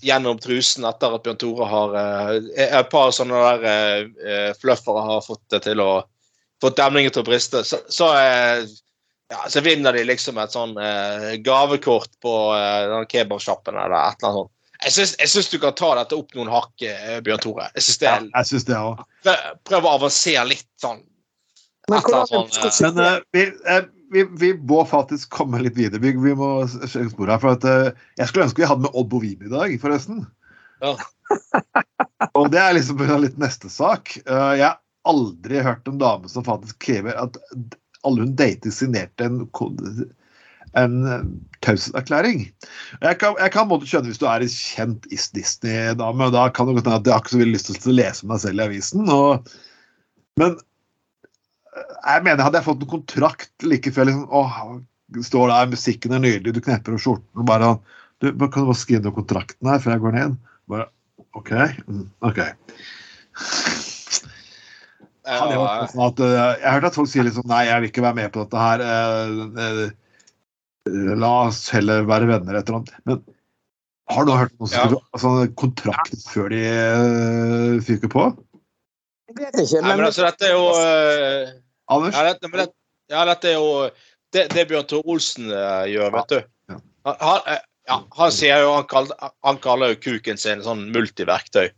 Speaker 3: gjennom trusen etter at Bjørn Tore har eh, Et par sånne der fluffere har fått det til å fått demningen til å briste, så, så ja, så vinner de liksom et sånn gavekort på den kebabsjappen eller et eller annet sånt. Jeg syns, du kan ta dette opp noen hakk, Bjørn Tore. Jeg synes det
Speaker 1: Ja, jeg synes det òg.
Speaker 3: prøv, prøv å avansere litt sånn.
Speaker 2: Men hvordan
Speaker 3: sånn,
Speaker 1: Men uh, vi, eh, vi, vi må faktisk komme litt videre. Vi, vi må skjønne sporet her. For at, uh, jeg skulle ønske vi hadde med Odd Bovim i dag, forresten.
Speaker 3: Ja.
Speaker 1: Og det er liksom litt neste sak. Uh, jeg har aldri hørt en dame som faktisk krever at alle hun dater, signerte en, kode en taushetserklæring. Jeg kan, jeg kan skjønne hvis du er en kjent Is Disney-dame. Da kan det godt hende at jeg har ikke så veldig lyst til å lese om deg selv i avisen. Og, men jeg mener, hadde jeg fått en kontrakt like før liksom, åh, står der, musikken er nydelig, du knepper opp skjorten og bare du, bare, Kan du bare skrive under kontrakten her før jeg går ned? Bare OK. Mm, OK. Sånn at, eh, jeg har hørt at folk sier liksom Nei, jeg vil ikke være med på dette her. eh, eh, la oss heller være venner, et eller annet. Men har du hørt noen
Speaker 3: Ja.
Speaker 1: altså, kontrakt før de fyker på?
Speaker 2: Jeg vet ikke,
Speaker 3: Nei,
Speaker 2: men,
Speaker 3: men altså, dette er jo
Speaker 1: Anders?
Speaker 3: ja, dette, men det, ja, dette er jo det, det Bjørn Tore Olsen eh, gjør, vet du. Han, eh, ja, han sier jo han kaller, han kaller jo kuken sin sånn multiverktøy.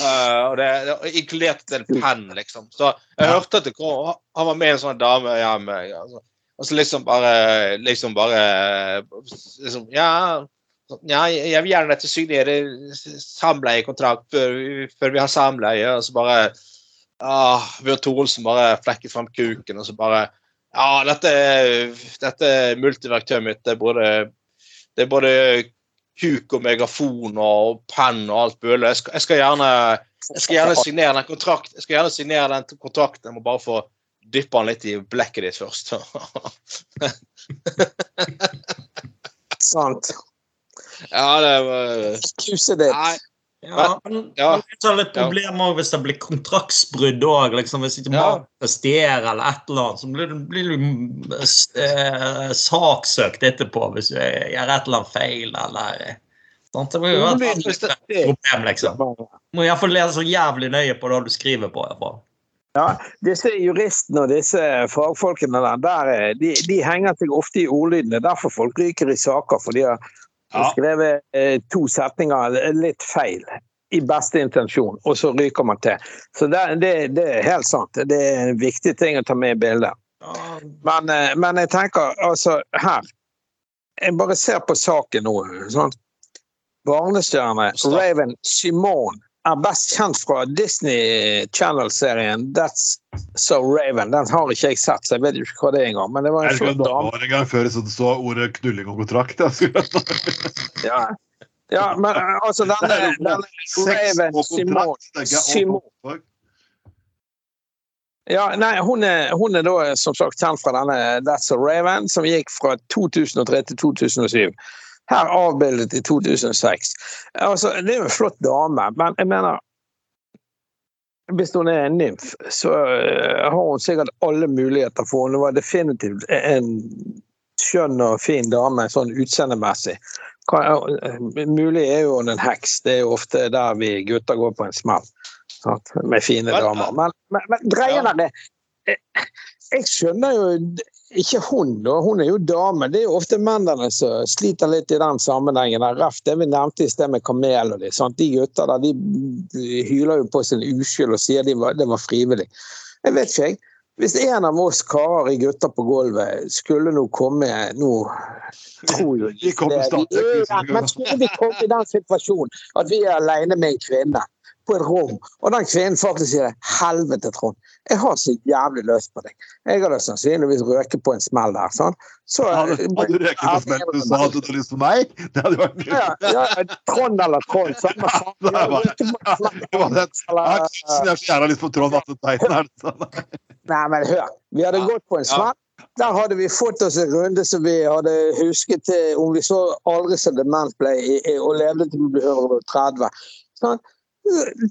Speaker 3: Uh, og det, det er inkludert en penn, liksom. Så jeg
Speaker 1: Ja.
Speaker 3: hørte at det kom, han var med en sånn dame hjemme. Altså, og så liksom bare Liksom bare liksom, Ja, ja jeg vil gjerne at du signerer samleiekontrakt før, før vi har samleie. Og så bare ah, Bjørn Thorolsen bare flekket frem kuken, og så bare Ja, dette er, dette er multiverktøyet mitt. Det er både, det er både kuk og megafon og penn og alt mulig. Jeg jeg skal gjerne jeg skal gjerne signere den kontrakt, jeg skal gjerne signere den kontrakten. Jeg må bare få dyppe den litt i blekket ditt først.
Speaker 2: sant.
Speaker 3: ja, det var
Speaker 2: Kuset ditt.
Speaker 3: Nei.
Speaker 4: Ja, men
Speaker 3: Ja.
Speaker 4: det er litt problem ja. hvis det blir kontraktsbrudd òg. Liksom, hvis ikke man presterer eller et eller annet, så blir du, blir du eh, saksøkt etterpå hvis du gjør et eller annet feil eller sant? Det blir jo et problem, liksom. Du må iallfall lese så jævlig nøye på det du skriver på. Iallfall.
Speaker 2: Ja, disse juristene og disse fagfolkene der de, de henger seg ofte i ordlydene. Derfor folk ryker i saker, for de har
Speaker 1: Ja.
Speaker 2: skrevet eh, to setninger litt feil. I beste intensjon, og så ryker man til. Så det, det, det er helt sant. Det er en viktig ting å ta med i bildet. Men, eh, men jeg tenker altså her Jeg bare ser på saken nå. Sånn. Barnestjerne Raven Simone er best kjent fra Disney Channel-serien That's So Raven. Den har ikke jeg sett, så jeg vet jo ikke hva det er engang. Men det var en flott dame.
Speaker 1: var en gang før så det så ordet knulling og kontrakt. Jeg.
Speaker 2: Ja. ja, men eh, altså denne, denne Raven Simone Simone. Ja, nei, hun er, hun er da som sagt kjent fra denne That's a Raven, som gikk fra 2003 til 2007. Her avbildet i 2006. Altså, det er jo en flott dame, men jeg mener hvis hun er en nymf, så eh, har hun sikkert alle muligheter, for hun var definitivt en skjønn og fin dame sånn utseendemessig. Eh, Mulig er jo hun en heks, det er jo ofte der vi gutter går på en smell. Med fine damer. Men, men, men greien er det Jeg skjønner jo ikke hun, da. Hun er jo dame. Det er jo ofte mennene som sliter litt i den sammenhengen. Raff, Ref det vi nevnte i sted med kamel og de. Sant? De gutter der, de hyler jo på sin uskyld og sier de var, det var frivillig. Jeg vet ikke, jeg. Hvis en av oss karer i gutter på gulvet skulle nå komme nå tror jo
Speaker 1: Vi
Speaker 2: det- vi- ja, Men skulle vi komme i den situasjonen at vi er alene med en kvinne på et rom, og den kvinnen faktisk sier 'helvete, Trond, jeg har så jævlig lyst på deg'. Jeg hadde sannsynligvis røket på en smell der. sånn. Så,
Speaker 1: Hadde, hadde du røket på smell sa at du hadde lyst på meg? Det hadde vært
Speaker 2: ja, ja, Trond eller Trond, samme faen.
Speaker 1: Det var-. Det var. Jeg
Speaker 2: Eller-
Speaker 1: har ikke så jævla lyst på Trond Atle Tveiten. er sånn?
Speaker 2: Nei, men hør. Vi hadde gått på en smell. Der hadde vi fått oss en runde som vi hadde husket til om vi så aldri så dement ble og levde til vi ble 130. Sånn.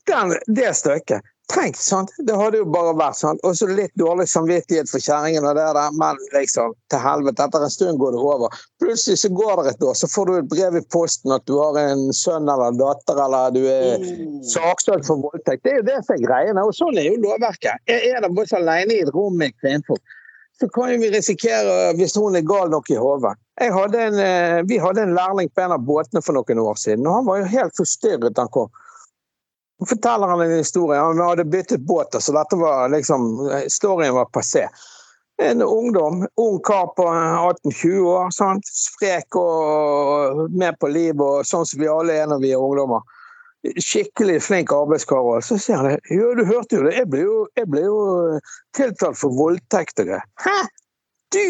Speaker 2: Den, det stykket. Tenk, sant? Det hadde jo bare vært sånn. Og så litt dårlig samvittighet for kjerringen og det der, men liksom, til helvete, etter en stund går det over. Plutselig så går det et år, så får du et brev i posten at du har en sønn eller en datter, eller du er saksøkt for voldtekt. Det er jo det som er greiene, og sånn er jo lovverket. Er er det bare alene i et rom med kvinnfolk, så kan vi risikere, hvis hun er gal nok i hodet Jeg eh, Vi hadde en lærling på en av båtene for noen år siden, og han var jo helt forstyrret da han kom. Forteller han en historie. Han hadde byttet båt, så dette var liksom Storyen var passé. En ungdom, ung kar på 18-20 år, sant? sprek og med på livet, sånn som vi alle er når vi er ungdommer. Skikkelig flink arbeidskar. Og så sier han jo, du hørte jo det, jeg ble jo, jeg ble jo tiltalt for voldtekt og greier. Hæ? Du?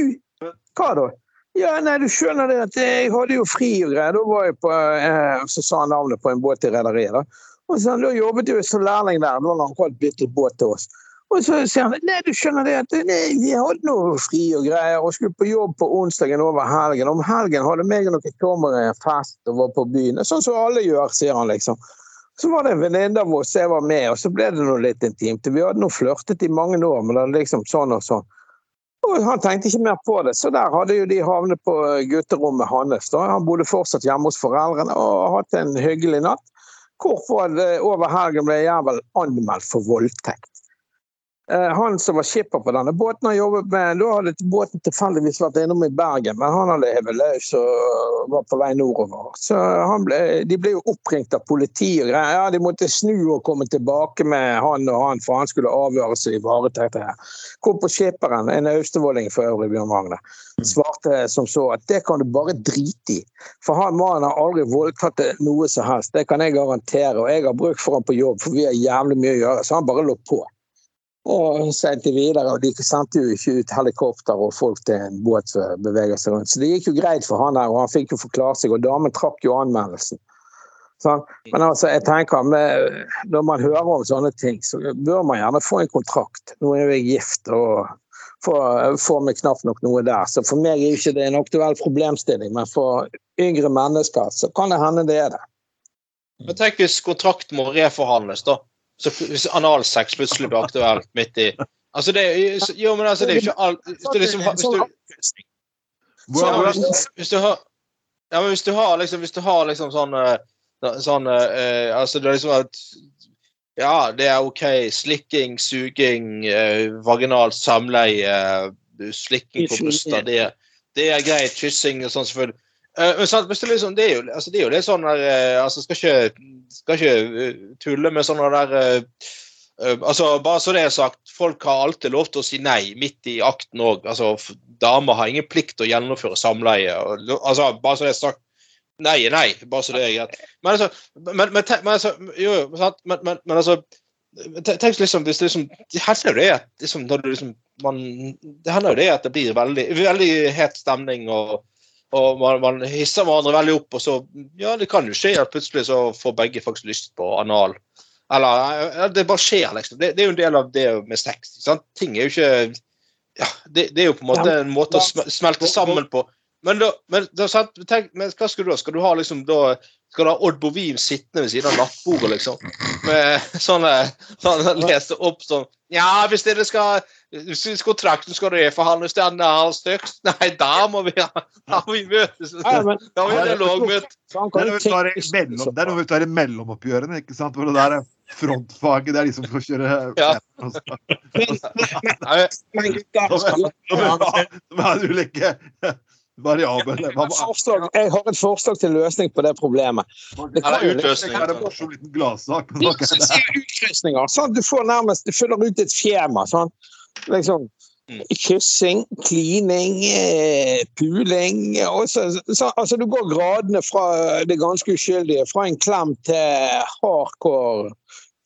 Speaker 2: Hva da? Ja, nei, du skjønner det at jeg hadde jo fri og greier. Da var jeg på eh, Så sa han navnet på en båt i rederiet. da. Og så Da jobbet jo som lærling der. Da har han holdt byttet båt til oss. Og så sier han nei, du skjønner det at nei, vi hadde noe fri og greier og skulle på jobb på onsdagen over helgen. Om helgen hadde meg og noen tommere fest og var på byen. Sånn som alle gjør, sier han liksom. Så var det en venninne av oss jeg var med, og så ble det noe litt intimt. Vi hadde nå flørtet i mange år, men det var liksom sånn og sånn. Og han tenkte ikke mer på det, så der hadde jo de havnet på gutterommet hans. Han bodde fortsatt hjemme hos foreldrene og hatt en hyggelig natt. Hvorfor det over helgen ble jeg anmeldt for voldtekt. Eh, Han som var skipper på denne båten, har jobbet med Da hadde båten tilfeldigvis vært innom i Bergen, men han hadde hevet løs og var på vei nordover. Så han ble, De ble jo oppringt av politi og greier. Ja, de måtte snu og komme tilbake med han og han, for han skulle avhøres i ivaretas her. Kom på skipperen, en austevolling for øvrig, Bjørn Magne, svarte som så at det kan du bare drite i. For han mannen har aldri voldtatt noe som helst, det kan jeg garantere. Og jeg har bruk for han på jobb, for vi har jævlig mye å gjøre. Så han bare lå på. Og seilte videre, og de sendte jo ikke ut helikopter og folk til en båt som beveger seg rundt. Så det gikk jo greit for han her, og han fikk jo forklare seg, og damen trakk jo anmeldelsen. Sånn. Men altså, jeg tenker, med, når man hører om sånne ting, så bør man gjerne få en kontrakt. Nå er jeg gift og får, får meg knapt nok noe der. Så for meg er jo ikke det en aktuell problemstilling, men for yngre mennesker så kan det hende det er det.
Speaker 3: Men tenk hvis kontrakten må reforhandles, da. Så hvis analsex plutselig blir aktuelt midt i Altså, det er Jo, men altså, det er jo ikke alt Hvis du liksom har- hvis du, Ja,
Speaker 1: hvordan-
Speaker 3: hvis, hvis du har Ja, men hvis du har liksom Hvis du har liksom sånn eh, Sånn eh, Altså, det er liksom at Ja, det er OK. Slikking, suging, eh, vaginalt samleie, eh, slikking på bryster, det, det er greit. Kyssing og sånn, selvfølgelig. Eh, men sant, hvis det, liksom, det, er jo, altså, det er jo litt sånn der eh, altså, Skal ikke, skal ikke eh, tulle med sånne der altså, Bare så det er sagt, folk har alltid lov til å si nei midt i akten òg. Altså, damer har ingen plikt til å gjennomføre samleie. Og, altså, bare så det er sagt. Nei er nei, bare så det er greit. Men altså, men, men, men, altså jo, sant? Men, altså Tenk liksom, hvis liksom Det hender jo det at liksom, når du liksom, man, det hender jo det at det blir veldig, veldig het stemning, og, og man, man hisser hverandre veldig opp, og så Ja, det kan jo skje at plutselig så får begge faktisk lyst på anal. Eller Det bare skjer, liksom. Det, det er jo en del av det med sex. Sant? Ting er jo ikke ja, det, det er jo på en måte en måte å smelte sammen på. men, da, men, da, tenk, men hva skal du da? Skal du ha liksom da skal du ha Odd Bovim sittende ved siden av nattbordet, liksom? Med sånne, sånne Lese opp sånn Ja, hvis dere skal hvis kontrakten skal reforhandles til andre halvstyks Nei, da må vi ha Da må vi møtes. Da må vi ha dialogmøte.
Speaker 1: Det er
Speaker 2: jo
Speaker 1: noe vi tar i
Speaker 2: tenke-
Speaker 1: mellom- det er noe vi tar i mellomoppgjørene, ikke sant? Hvor det der er frontfaget, det er de som får kjøre
Speaker 3: Ja.
Speaker 2: Men,
Speaker 1: er ulike variabler?
Speaker 2: jeg har, et forslag, jeg har et forslag til løsning på det problemet. Det
Speaker 3: er
Speaker 2: utløsninger
Speaker 3: utløsning.
Speaker 1: Det er en morsom liten gladsak.
Speaker 2: Sånn, du får nærmest, du fyller ut et skjema. Sånn. Liksom,
Speaker 3: Mm.
Speaker 2: kyssing, klining, eh, puling så, så, altså Du går gradene fra det ganske uskyldige, fra en klem til hardcore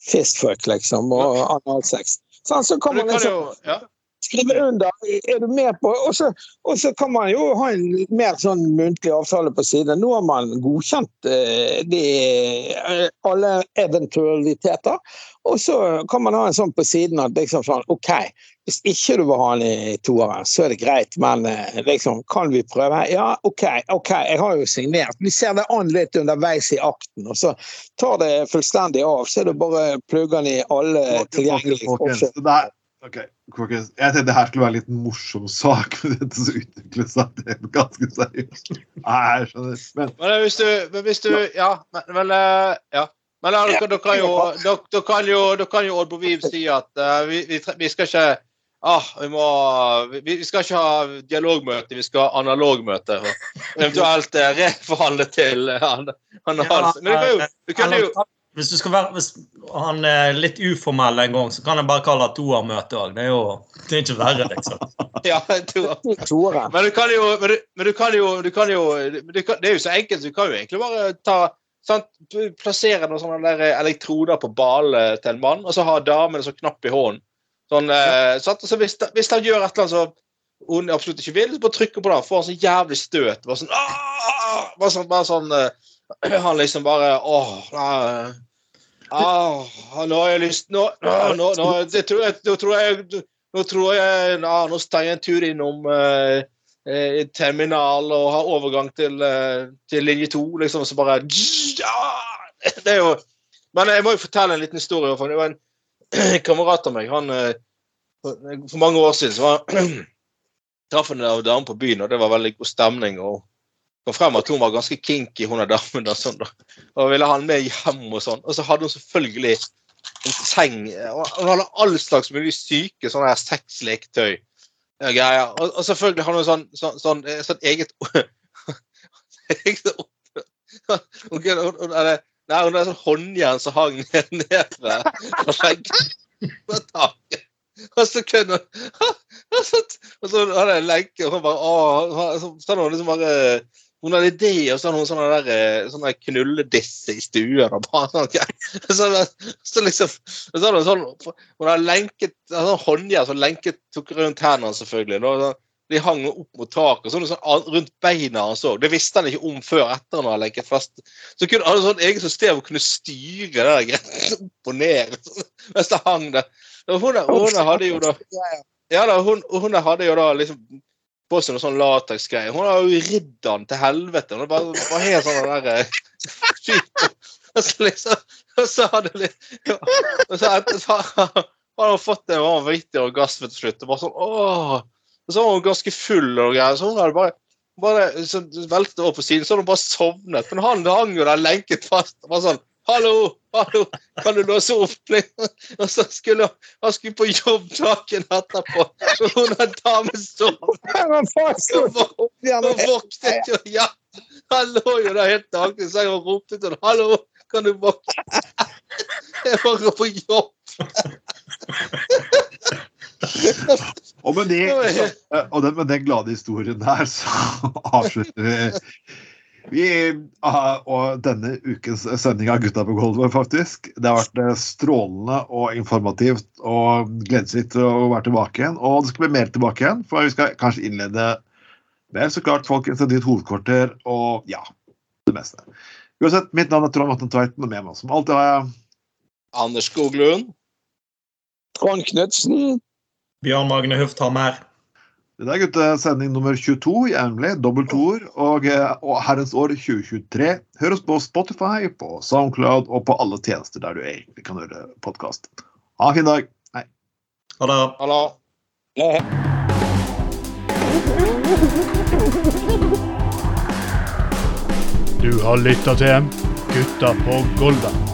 Speaker 2: fistfuck, liksom, og analsex. Sånn, så
Speaker 3: kommer
Speaker 2: liksom
Speaker 3: ja.
Speaker 2: Skrive under. Er du med på Og så, og så kan man jo ha en mer sånn muntlig avtale på siden. Nå har man godkjent eh, de, eh, alle eventualiteter. Og så kan man ha en sånn på siden at liksom sånn OK, hvis ikke du vil ha den i toeren, så er det greit, men eh, liksom, kan vi prøve? Ja, OK, OK, jeg har jo signert. Vi ser det an litt underveis i akten, og så tar det fullstendig av. Så er det bare plugger den i alle tilgjengelige
Speaker 1: der- ok, Jeg tenkte det her skulle være en litt morsom sak, men dette så utviklet seg til ganske seriøst. Nei, jeg skjønner. Men
Speaker 3: Men hvis du, men hvis du Ja, men, men eh, ja. Men dere, da, kan jo, dere, kan jo dere kan jo Odd Boviv si at uh, vi, vi, vi skal ikke Ah, vi, må, vi, vi skal ikke ha dialogmøte, vi skal ha analogmøte. og Eventuelt eh, reforhandle til uh, an- anal. Men det kan jo, du kan jo
Speaker 4: Hvis du skal være hvis han er litt uformell en gang, så kan jeg bare kalle det toermøte òg. Det er jo det er ikke verre, liksom.
Speaker 3: Ja,
Speaker 2: toer.
Speaker 3: Men du kan jo Men du, men du kan jo, du kan jo du kan, Det er jo så enkelt, du kan jo egentlig bare ta sant, du Plassere noen sånne der elektroder på ballen til en mann, og så ha damen en sånn knapp i hånden. Sånn, ja. sant? Så hvis, hvis han gjør et eller annet som hun absolutt ikke vil, så bare trykker på den, får han så jævlig støt. Bare sånn, bare sånn, bare sånn eh, Han liksom bare Åh, nei, ah, nå har jeg lyst Nå, nå, nå, nå, det tror jeg, nå tror jeg Nå tror jeg Nå, Nå tar jeg en tur innom eh, eh, terminal og har overgang til, eh, til linje to, liksom, så bare ja! Det er jo Men jeg må jo fortelle en liten historie. For det var en kamerat av meg. Han eh, For mange år siden så var traff en dame på byen, og det var veldig god stemning. og kom frem at hun var ganske kinky, hun er damen. Og, sånn, da. og ville ha han med hjem. Og sånn. Og så hadde hun selvfølgelig en seng Hun hadde all slags mulig syke sånne her sexleketøy. ja. Og, og selvfølgelig hadde hun sånn, sånn, sånn, eh, sånn eget eget hun, hun, hadde- Nei, hun hadde sånn håndjern som hang ned, ned ved på på taket. Og så kunne hun og så, hadde jeg lenke, og hun bare Å, så, sånn, liksom bare hun hadde idé, og så hadde hun sånne, der, eh, sånne knulledisse i stuen. og bare sånn, okay. så, så liksom, så hadde hun sånn Hun hadde lenket sånn håndjern som lenket tok rundt hendene, selvfølgelig. Da, de hang opp mot taket, og så sånn rundt beina hans òg. Det visste han ikke om før etter han hadde lenket fast. Så kunne han sånn eget system hvor hun kunne styre det der opp og ned mens det hang der. Og hun, hun hadde jo da ja da, hun, hun hadde jo da liksom på seg noe sånn lateksgreie. Hun har jo ridd han til helvete. Hun var, bare helt sånn der eh. Og så liksom Og så hadde hun fått en vanvittig orgasme til slutt. Og bare sånn åh Og så var hun ganske full og greier. Så hun hadde bare bare så veltet over på siden, så hadde hun bare sovnet. Men han hang jo der lenket fast. og bare sånn Hallo, hallo, kan du låse opp? Og så skulle han, skulle på jobb dagen etterpå, så hun har damen sov. Og våknet jo Ja, han lå jo der helt naken, så jeg ropte til ham. Hallo, kan du våkne? Jeg var på jobb.
Speaker 1: Og med, det, og den, med den glade historien der, så avslutter vi vi, ah, og denne ukens sending av Gutta på gulvet, faktisk. Det har vært eh, strålende og informativt og gledesrikt å være tilbake igjen. Og det skal bli mer tilbake igjen, for vi skal kanskje innlede med så klart folkens et nytt hovedkvarter og ja, det meste. Uansett, mitt navn er Trond Vatne Tveiten, og med meg som alltid har jeg
Speaker 3: Anders Skoglund.
Speaker 2: Trond Knutsen.
Speaker 4: Bjørn Magne Hufthammer.
Speaker 1: Det er gutter, sending nummer 22 jevnlig, dobbelt toer, og, eh, og herrens år 2023. Hør oss på Spotify, på Soundcloud og på alle tjenester der du egentlig kan høre podkast. Ha en fin dag. Hei.
Speaker 4: Ha det.
Speaker 3: Hallo.
Speaker 2: Eh,
Speaker 5: Du har lytta til Gutta på Golda.